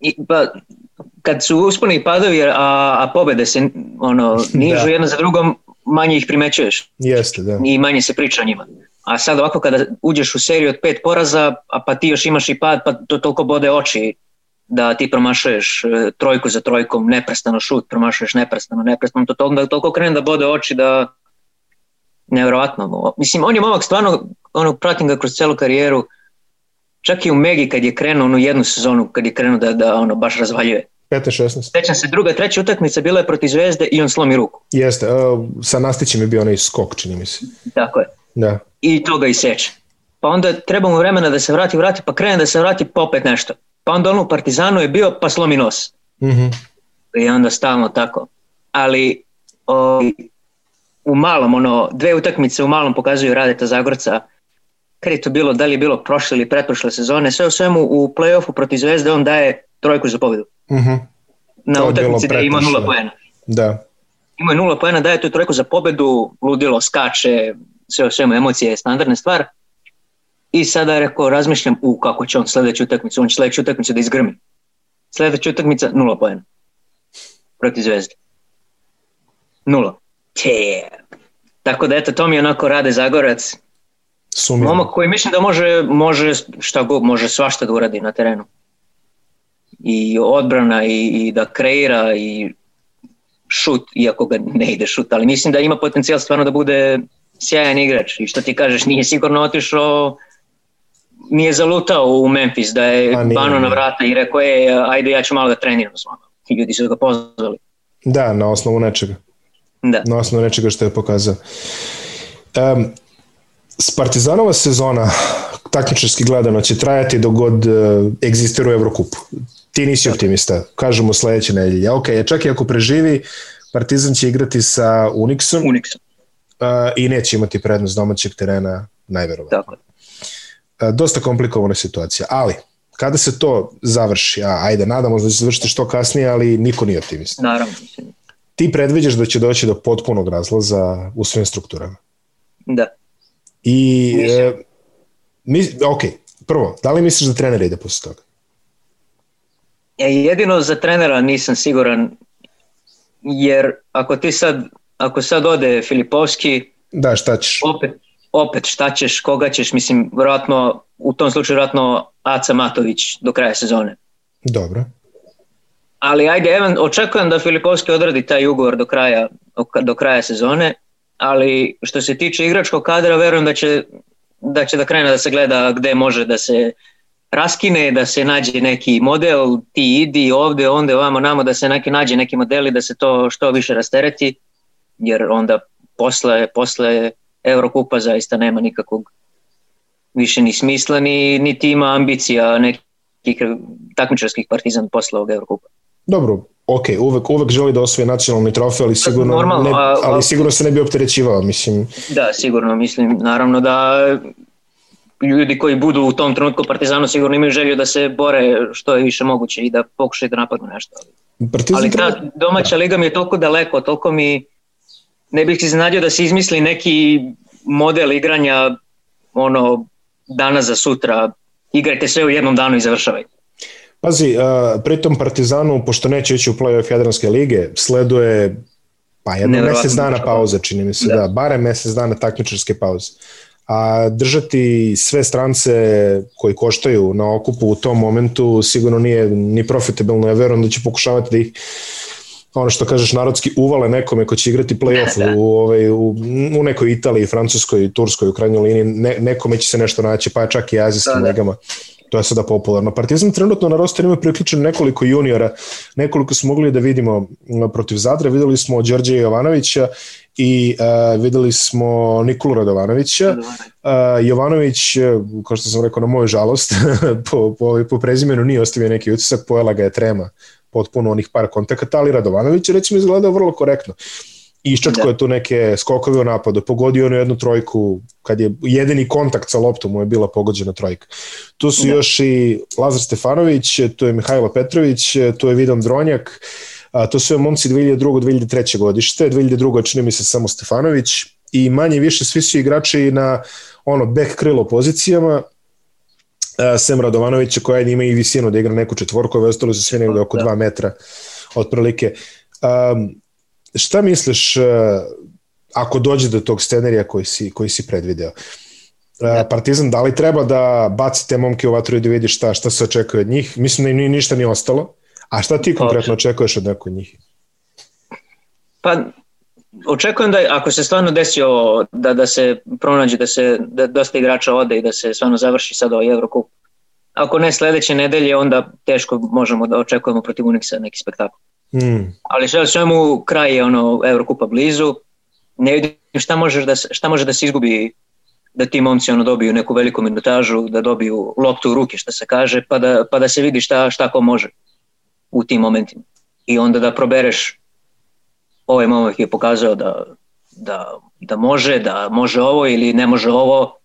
I, pa, kad su usponi i padovi, a, a pobede se ono, <laughs> nižu da. jedna za drugom, manje ih primećuješ. Jeste, da. I manje se priča o njima. A sad ovako kada uđeš u seriju od pet poraza, a pa ti još imaš i pad, pa to toliko bode oči da ti promašuješ e, trojku za trojkom, neprestano šut, promašuješ neprestano, neprestano, to toliko, toliko krene da bode oči da nevjerovatno. Mislim, on je momak stvarno, ono, pratim ga kroz celu karijeru, čak i u Megi kad je krenuo onu jednu sezonu, kad je krenuo da, da ono baš razvaljuje. 15-16. Sećam se, druga, treća utakmica bila je protiv Zvezde i on slomi ruku. Jeste, uh, sa Nastićem je bio onaj skok, čini mi se. Tako je. Da. I to ga iseče. Pa onda treba mu vremena da se vrati, vrati, pa krene da se vrati, pa opet nešto. Pa onda on u Partizanu je bio, pa slomi nos. Mm -hmm. I onda stalno tako. Ali o, u malom, ono, dve utakmice u malom pokazuju Radeta Zagorca, kad je to bilo, da li je bilo prošle ili pretprošle sezone, sve u svemu u play-offu protiv Zvezde on daje trojku za pobedu. Uh mhm. -huh. Na utakmici da ima nula poena. Da. Ima nula poena, daje tu trojku za pobedu, ludilo, skače, sve u svemu, emocije je standardna stvar. I sada rekao, razmišljam, u kako će on sledeću utakmicu, on će sledeću utakmicu da izgrmi. Sledeća utakmica, nula poena. Protiv Zvezde. Nula. Te. Tako da eto, to mi onako rade Zagorac. Sumio. Momak koji mislim da može, može šta god, može svašta da uradi na terenu. I odbrana i, i da kreira i šut, iako ga ne ide šut, ali mislim da ima potencijal stvarno da bude sjajan igrač. I što ti kažeš, nije sigurno otišao nije zalutao u Memphis da je pa bano na vrata i rekao je ajde ja ću malo da treniram s vama. I ljudi su ga pozvali. Da, na osnovu nečega. Da. Na osnovu nečega što je pokazao. Um, Partizanova sezona takmičarski gledano će trajati dok god uh, egzistira u Evrokupu. Ti nisi optimista. Kažemo sledeće nedelje. Ok, čak i ako preživi, Partizan će igrati sa Unixom. Unixom. Uh, I neće imati prednost domaćeg terena, najverovatno. Tako. Uh, dosta komplikovana situacija, ali kada se to završi, a ajde, nadamo da će se završiti što kasnije, ali niko nije optimista. Naravno. Ti predviđaš da će doći do potpunog razlaza u svim strukturama. Da. I, e, mi, ok, prvo, da li misliš da trener ide posle toga? Ja, jedino za trenera nisam siguran, jer ako ti sad, ako sad ode Filipovski, da, šta ćeš? Opet, opet šta ćeš, koga ćeš, mislim, vjerojatno, u tom slučaju vjerojatno Aca Matović do kraja sezone. Dobro. Ali ajde, evan, očekujem da Filipovski odradi taj ugovor do kraja, do kraja sezone, ali što se tiče igračkog kadra, verujem da će da će da krene da se gleda gde može da se raskine, da se nađe neki model, ti idi ovde, onda ovamo namo, da se neki nađe neki modeli, da se to što više rastereti, jer onda posle, posle Eurokupa zaista nema nikakvog više ni smisla, ni, niti ima ambicija nekih takmičarskih partizan posle ovog Eurokupa. Dobro, ok, uvek, uvek želi da osvoje nacionalni trofej, ali sigurno, Normalno, ne, ali sigurno se ne bi opterećivao, mislim. Da, sigurno, mislim, naravno da ljudi koji budu u tom trenutku Partizanu sigurno imaju želju da se bore što je više moguće i da pokušaju da napadnu nešto. Partizan ali ta domaća liga mi je toliko daleko, toliko mi ne bih iznenadio da se izmisli neki model igranja ono dana za sutra, igrajte sve u jednom danu i završavajte. Pazi, uh, pritom Partizanu, pošto neće ići u play-off Jadranske lige, sleduje pa jedno mesec dana pauze, čini mi se, da, da bare mesec dana takmičarske pauze. A držati sve strance koji koštaju na okupu u tom momentu sigurno nije ni profitabilno, ja verujem da će pokušavati da ih ono što kažeš narodski uvale nekome ko će igrati play-off <laughs> da, da. u, ovaj, u, u nekoj Italiji, Francuskoj, Turskoj, u krajnjoj liniji, ne, nekome će se nešto naći, pa čak i azijskim da, da. ligama. To je sada popularno. Partizan trenutno na roster ima priključen nekoliko juniora, nekoliko smo mogli da vidimo protiv Zadra, videli smo Đorđe Jovanovića i uh, videli smo Nikolu Radovanovića. Uh, Jovanović, kao što sam rekao, na moju žalost, <laughs> po, po, po prezimenu nije ostavio neki utisak, pojela ga je trema potpuno onih par kontakata, ali Radovanović je recimo izgledao vrlo korektno. Iščačko da. je tu neke skokove u napadu, pogodio ono jednu trojku, kad je jedini kontakt sa loptom mu je bila pogođena trojka. Tu su da. još i Lazar Stefanović, tu je Mihajlo Petrović, tu je Vidon Dronjak, a, to su je momci 2002. 2003. godište, 2002. čini mi se samo Stefanović i manje više svi su igrači na ono back krilo pozicijama, Sem Radovanovića koja ima i visinu da igra neku četvorku, ove ostalo su sve negde oko 2 da. metra otprilike. Um, šta misliš uh, ako dođe do tog scenarija koji si, koji si predvideo? Uh, Partizan, da li treba da baci te momke u vatru i da vidi šta, šta se očekuje od njih? Mislim da im ništa nije ostalo. A šta ti konkretno očekuješ od neko od njih? Pa, očekujem da ako se stvarno desi ovo, da, da se pronađe, da se da dosta igrača ode i da se stvarno završi sad ovaj Evrokup. Ako ne sledeće nedelje, onda teško možemo da očekujemo protiv Unixa neki spektakl. Mm. Ali sve svemu kraj je ono Evrokupa blizu. Ne vidim šta, možeš da, šta može da se izgubi da ti momci ono dobiju neku veliku minutažu, da dobiju loptu u ruke, što se kaže, pa da, pa da se vidi šta, šta ko može u tim momentima. I onda da probereš ovaj momak je pokazao da, da, da može, da može ovo ili ne može ovo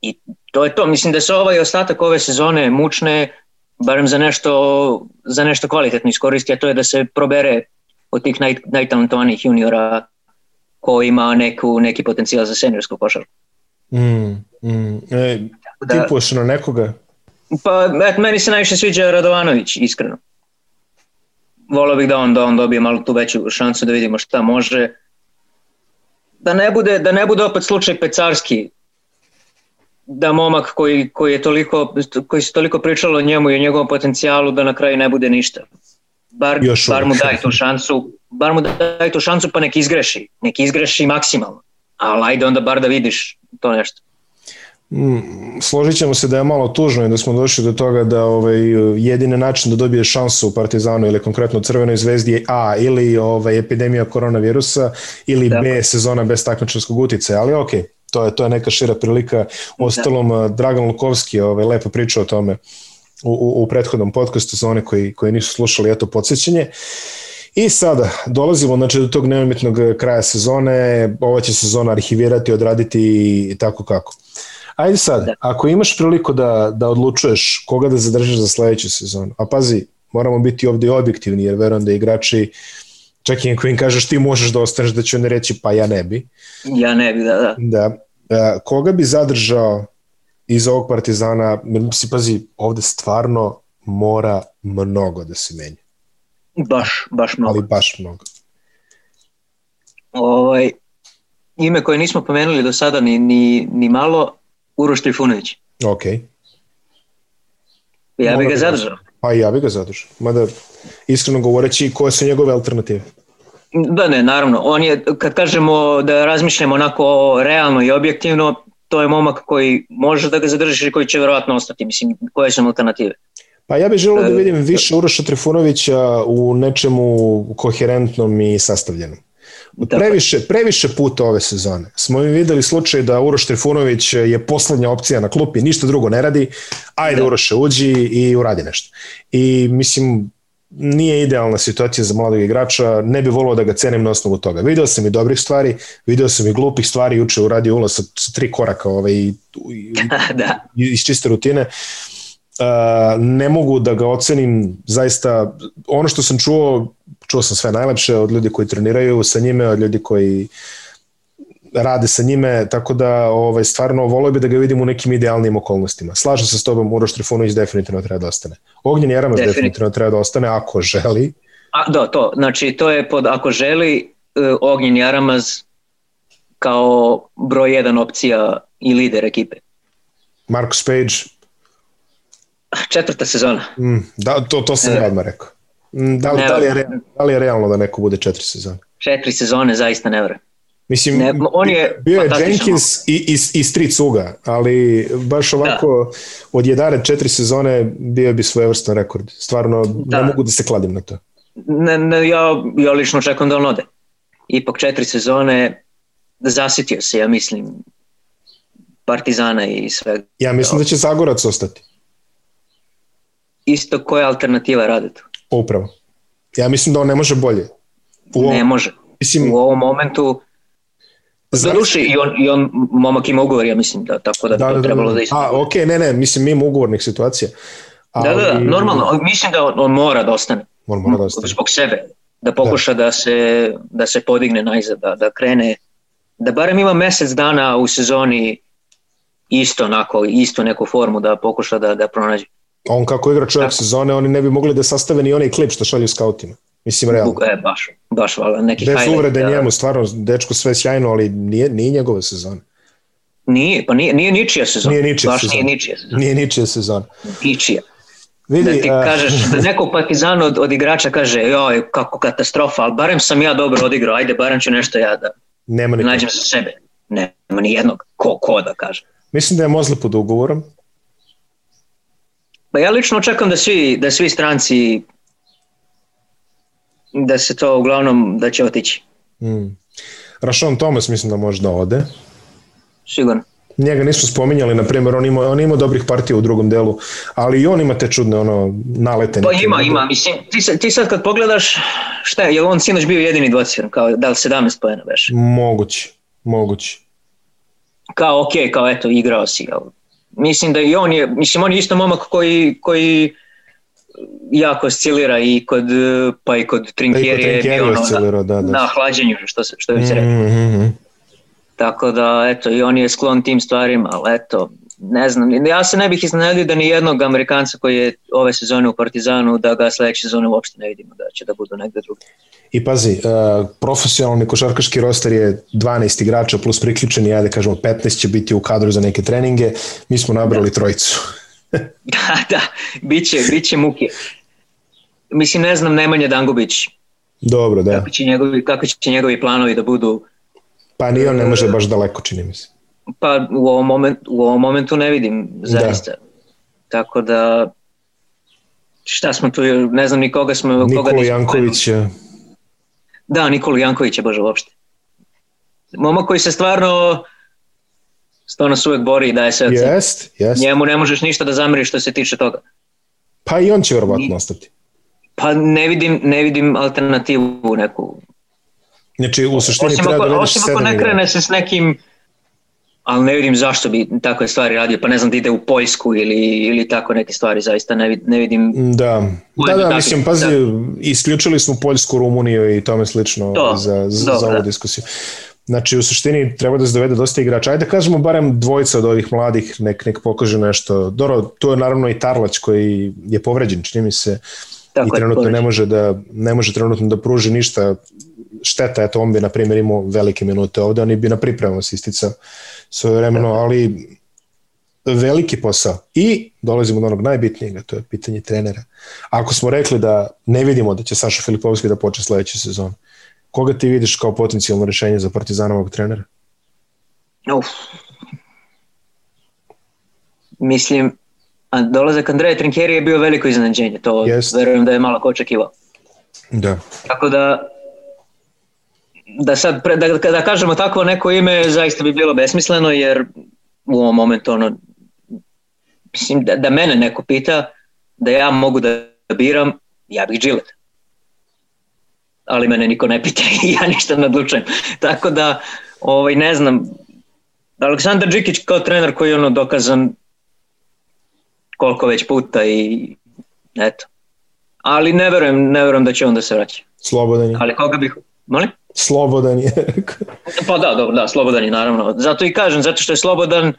i to je to. Mislim da se ovaj ostatak ove sezone mučne barem za nešto, za nešto kvalitetno iskoristi, a to je da se probere od tih naj, najtalentovanijih juniora ko ima neku, neki potencijal za seniorsku košarku. Mm, mm. E, da, tipuješ na nekoga? Pa, et, meni se najviše sviđa Radovanović, iskreno. Volio bih da on, da on dobije malo tu veću šansu da vidimo šta može. Da ne bude, da ne bude opet slučaj Pecarski, da momak koji, koji, je toliko, koji se toliko pričalo o njemu i o njegovom potencijalu da na kraju ne bude ništa. Bar, Još bar mu daj tu šansu, bar mu daj tu šansu pa nek izgreši, nek izgreši maksimalno. Ali ajde onda bar da vidiš to nešto. Mm, složit ćemo se da je malo tužno i da smo došli do toga da ovaj, jedini način da dobije šansu u Partizanu ili konkretno u Crvenoj zvezdi je A ili ovaj, epidemija koronavirusa ili da. B sezona bez takmičarskog utice, ali ok, to je, to je neka šira prilika. U ostalom, da. Dragan Lukovski ovaj, lepo pričao o tome u, u, u prethodnom podcastu za one koji, koji nisu slušali, eto podsjećanje. I sada dolazimo znači, do tog neumitnog kraja sezone, ova će sezona arhivirati, odraditi i tako kako. Ajde sad, da. ako imaš priliku da, da odlučuješ koga da zadržiš za sledeću sezonu, a pazi, moramo biti ovde objektivni jer verujem da igrači čak i ako im kažeš ti možeš da ostaneš da će oni reći pa ja ne bi. Ja ne bi, da, da. Da. E, koga bi zadržao iz ovog Partizana, si pazi, ovde stvarno mora mnogo da se menja. Baš, baš mnogo. Ali baš mnogo. Ovaj, ime koje nismo pomenuli do sada ni, ni, ni malo, Uroš Trifunović. Ok. Ja bih ga da zadržao. Pa ja bih ga zadržao. Mada, iskreno govoreći, koje su njegove alternative? Da ne, naravno. On je, kad kažemo da razmišljamo onako realno i objektivno, to je momak koji može da ga zadržiš i koji će verovatno ostati. Mislim, koje su alternative? Pa ja bih želeo da vidim više Uroša Trifunovića u nečemu koherentnom i sastavljenom. Previše, previše puta ove sezone smo mi videli slučaj da Uroš Trifunović je poslednja opcija na klupi, ništa drugo ne radi, ajde da. Uroše uđi i uradi nešto. I mislim, nije idealna situacija za mladog igrača, ne bi volio da ga cenim na osnovu toga. Video sam i dobrih stvari, video sam i glupih stvari, juče uradio ulaz sa, sa tri koraka ovaj, i, i, <laughs> da. iz čiste rutine. Uh, ne mogu da ga ocenim zaista, ono što sam čuo, čuo sam sve najlepše od ljudi koji treniraju sa njime, od ljudi koji rade sa njime, tako da ovaj, stvarno volio bi da ga vidim u nekim idealnim okolnostima. Slažem se s tobom, Uroš Trifunović definitivno treba da ostane. Ognjen Jeramac definitivno. definitivno treba da ostane ako želi. A, da, to, znači to je pod ako želi uh, Ognjen Jaramaz kao broj jedan opcija i lider ekipe. Marcus Page? Četvrta sezona. Mm, da, to, to sam odmah rekao. Mm, da, li, da, li je, da li je realno da neko bude četiri sezone? Četiri sezone zaista ne vrem. Mislim, ne, on je bio je Jenkins i, i, i Street Cuga, ali baš ovako da. od 11 četiri sezone bio bi svojevrstan rekord. Stvarno da. ne mogu da se kladim na to. Ne, ne, ja, ja lično očekujem da on ode. Ipak četiri sezone zasitio se, ja mislim, Partizana i sve. Ja mislim da će Zagorac ostati. Isto koja alternativa radi tu? Upravo. Ja mislim da on ne može bolje. U ovom, ne može mislim, u ovom momentu Zaruši i on, i on momak ima ugovor, ja mislim, da, tako da, da, da, trebalo da, da A, ok, ne, ne, mislim, mi ima ugovornih situacija. Ali... Da, da, da, normalno, mislim da on, on mora da ostane. On mora da ostane. Zbog sebe, da pokuša da, da se, da se podigne najzad, da, da krene, da barem ima mesec dana u sezoni isto onako, isto neku formu da pokuša da, da pronađe. On kako igra čovjek sezone, oni ne bi mogli da sastave ni onaj klip što šalju skautima. Mislim, realno. E, baš, baš, vala, neki Bez uvrede da, njemu, stvarno, dečko sve sjajno, ali nije, nije njegove sezone. Nije, pa nije, nije ničija sezona. Nije ničija baš sezona. Nije ničija sezona. Nije ničija sezona. Ničija. Vidi, da ti uh, kažeš, da neko partizan od, od igrača kaže, joj, kako katastrofa, ali barem sam ja dobro odigrao, ajde, barem ću nešto ja da Nema nađem za sebe. Nema ni jednog, ko, ko da kaže. Mislim da je Mozle pod ugovorom. Pa ja lično očekam da svi, da svi stranci da se to uglavnom da će otići. Mm. Rašon Thomas mislim da može da ode. Sigurno. Njega nismo spominjali, na primjer, on ima, on ima dobrih partija u drugom delu, ali i on ima te čudne ono, nalete. Pa ima, ima. Mislim, ti, sad, ti sad kad pogledaš, šta je, je on sinoć bio jedini dvociran, kao da li 17 pojena veš? Moguće, moguće. Kao, ok, kao eto, igrao si, ali mislim da i on je, mislim, on je isto momak koji, koji jako oscilira i kod, pa i kod Trinkieri je bio ono, na, da, da. na hlađenju, što, se, što bi se rekao. Mm -hmm. Tako da, eto, i on je sklon tim stvarima, ali eto, ne znam, ja se ne bih iznenadio da ni jednog Amerikanca koji je ove sezone u Partizanu, da ga sledeće sezone uopšte ne vidimo, da će da budu negde drugi. I pazi, uh, profesionalni košarkaški roster je 12 igrača plus priključeni, ajde kažemo 15 će biti u kadru za neke treninge, mi smo nabrali da. trojicu. <laughs> da, da, biće, biće muke. Mislim, ne znam Nemanja Dangubić. Dobro, da. Kako će njegovi, kako će njegovi planovi da budu Pa ni on ne može baš daleko, čini mi se. Pa u ovom, moment, u ovom momentu ne vidim, zaista. Da. Tako da, šta smo tu, ne znam ni koga smo... Nikola koga Janković je... Da, Nikola Janković je, bože, uopšte. Momak koji se stvarno stvarno se uvek bori i daje sve Jest, jest. Njemu ne možeš ništa da zameriš što se tiče toga. Pa i on će verovatno ostati. Pa ne vidim, ne vidim alternativu neku Znači, u suštini osim treba ako, da Osim ako ne krene se s nekim, ali ne vidim zašto bi takve stvari radio, pa ne znam da ide u Poljsku ili, ili tako neke stvari, zaista ne, ne vidim. Da, da, da, mislim, pazi, da. isključili smo Poljsku, Rumuniju i tome slično to, za, za, do, za ovu da. diskusiju. Znači, u suštini treba da se dovede dosta igrača. Ajde da kažemo barem dvojica od ovih mladih, nek, nek pokaže nešto. Doro, tu je naravno i Tarlać koji je povređen, čini mi se, Tako i trenutno ne može da ne može trenutno da pruži ništa šteta, eto on bi na primjer imao velike minute ovde, oni bi na pripremama se isticao svoje vremeno, ali veliki posao. I dolazimo do onog najbitnijeg, to je pitanje trenera. Ako smo rekli da ne vidimo da će Saša Filipovski da počne sledeću sezonu, koga ti vidiš kao potencijalno rešenje za Partizanovog trenera? Uf. Mislim, a dolazak Andreja Trinkjeri je bio veliko iznenađenje, to Jest. verujem da je malo ko očekivao. Da. Tako da da sad pre, da, da kažemo tako neko ime zaista bi bilo besmisleno jer u ovom momentu ono mislim da, da mene neko pita da ja mogu da biram ja bih Gillette ali mene niko ne pita <laughs> i ja ništa ne odlučujem. Tako da ovaj, ne znam Aleksandar Đikić kao trener koji je ono dokazan koliko već puta i eto. Ali ne verujem, ne verujem da će on da se vraća. Slobodan je. Ali koga bih molim? Slobodan je. pa da, dobro, da, slobodan je naravno. Zato i kažem, zato što je slobodan,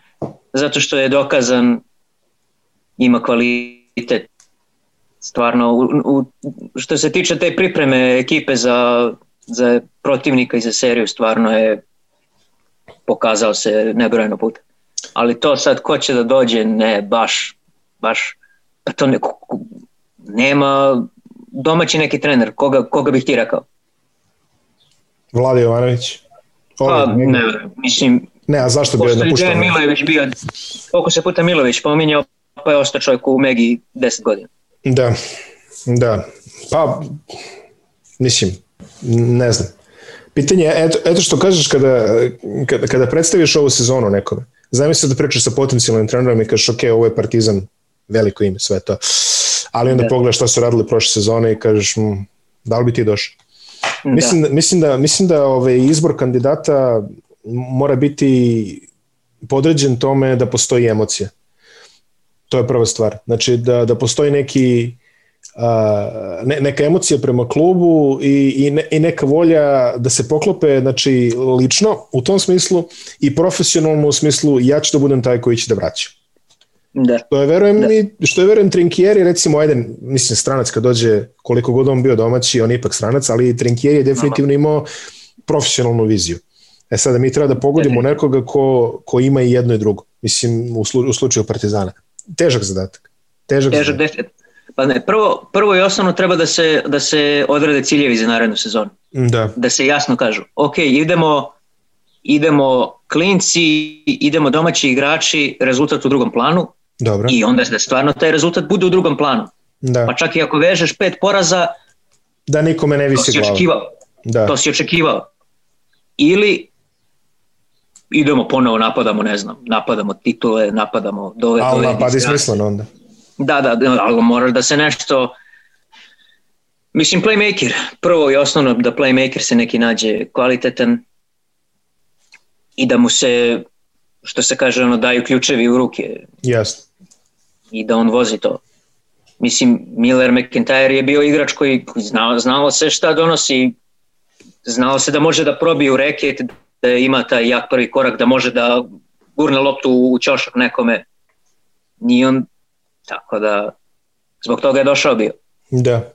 zato što je dokazan, ima kvalitet. Stvarno, u, u, što se tiče te pripreme ekipe za, za protivnika i za seriju, stvarno je pokazao se nebrojeno puta. Ali to sad ko će da dođe, ne, baš, baš, pa to ne, nema domaći neki trener, koga, koga bih ti rekao? Vlade Jovanović? Pa, ne, mislim... Ne, a zašto bio napuštao? Pošto je Milojević bio, koliko se puta Milović pominjao, pa je ostao čovjek u Megi 10 godina. Da, da. Pa, mislim, ne znam. Pitanje je, eto, eto što kažeš kada, kada, kada predstaviš ovu sezonu nekome, zamisli da pričaš sa potencijalnim trenerom i kažeš, ok, ovo je Partizan, veliko ime, sve to. Ali onda da. pogledaš šta su radili prošle sezone i kažeš, hm, da li bi ti došao? Mislim, da. mislim da, mislim da ovaj izbor kandidata mora biti podređen tome da postoji emocija. To je prva stvar. Znači da, da postoji neki a, ne, neka emocija prema klubu i, i, ne, i neka volja da se poklope znači, lično u tom smislu i profesionalno u smislu ja ću da budem taj koji će da vraća. Da. Što je verujem da. i što je verujem Trinkieri recimo ajde mislim stranac kad dođe koliko god on bio domaći on je ipak stranac ali Trinkieri je definitivno imao profesionalnu viziju. E sada mi treba da pogodimo nekoga ko, ko ima i jedno i drugo. Mislim u, slu, u slučaju Partizana. Težak zadatak. Težak, Težak zadatak. Pa ne, prvo, prvo i osnovno treba da se, da se odrede ciljevi za narednu sezonu. Da. Da se jasno kažu, ok, idemo, idemo klinci, idemo domaći igrači, rezultat u drugom planu, Dobro. i onda da stvarno taj rezultat bude u drugom planu. Da. Pa čak i ako vežeš pet poraza, da nikome ne visi glava. Očekivao. Da. To si očekivao. Ili idemo ponovo napadamo, ne znam, napadamo titule, napadamo dove. Ali napad je smisleno onda. Da, da, ali mora da se nešto... Mislim, playmaker, prvo i osnovno da playmaker se neki nađe kvalitetan i da mu se, što se kaže, ono, daju ključevi u ruke. Jasno. I da on vozi to. Mislim, Miller McIntyre je bio igrač koji znao, znao se šta donosi, znao se da može da probije u reket, da ima taj jak prvi korak, da može da gurne loptu u ćošak nekome. Nije on Tako da, zbog toga je došao bio. Da.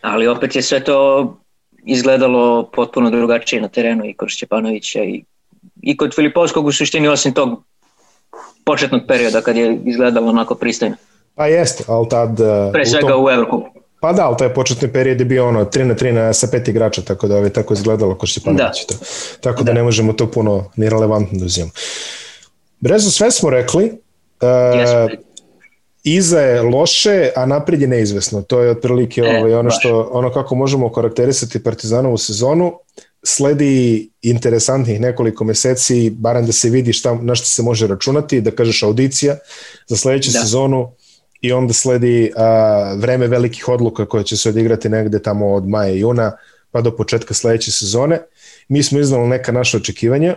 Ali opet je sve to izgledalo potpuno drugačije na terenu i kod Šćepanovića i, i kod Filipovskog u suštini osim tog početnog perioda kad je izgledalo onako pristojno. Pa jeste, ali tad... Uh, Pre svega u, tom... u Evropu. Pa da, ali taj početni period je bio ono 3 na 3 na, sa pet igrača, tako da je tako izgledalo kod Šćepanovića. Da. Tako da. da ne možemo to puno ni relevantno da uzimamo. Brezo, sve smo rekli, Uh, iza je loše, a napred je neizvesno. To je otprilike e, ovaj, ono, što, ono kako možemo karakterisati Partizanovu sezonu. Sledi interesantnih nekoliko meseci, barem da se vidi šta, na što se može računati, da kažeš audicija za sledeću da. sezonu i onda sledi a, vreme velikih odluka koje će se odigrati negde tamo od maja i juna pa do početka sledeće sezone. Mi smo iznali neka naša očekivanja.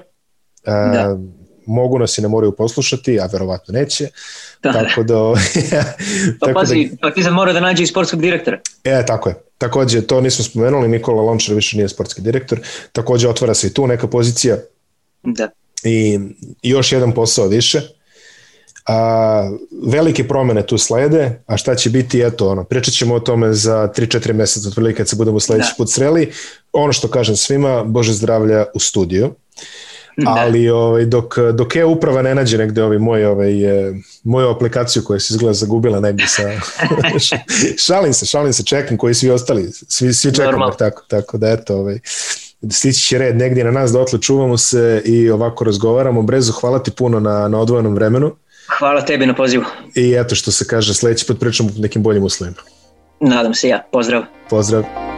A, da mogu nas i ne moraju poslušati, a verovatno neće. Da, da. tako da... <laughs> pa tako pazi, da, Partizan mora da nađe i sportskog direktora. E, tako je. Takođe, to nismo spomenuli, Nikola Lončar više nije sportski direktor. Takođe, otvara se i tu neka pozicija. Da. I još jedan posao više. A, velike promene tu slede, a šta će biti, eto, ono, pričat ćemo o tome za 3-4 meseca, otprilike kad se budemo sledeći da. put sreli. Ono što kažem svima, Bože zdravlja u studiju. Da. ali ovaj, dok, dok je uprava ne nađe negde ovaj, moj, ovaj, moju aplikaciju koja se izgleda zagubila negde sa... <laughs> šalim se, šalim se, čekam koji svi ostali, svi, svi čekamo tako, tako da eto, ovaj, stići će red negdje na nas, dotle čuvamo se i ovako razgovaramo. Brezo, hvala ti puno na, na odvojenom vremenu. Hvala tebi na pozivu. I eto što se kaže, sledeći put pričamo nekim boljim uslovima. Nadam se ja, pozdrav. Pozdrav.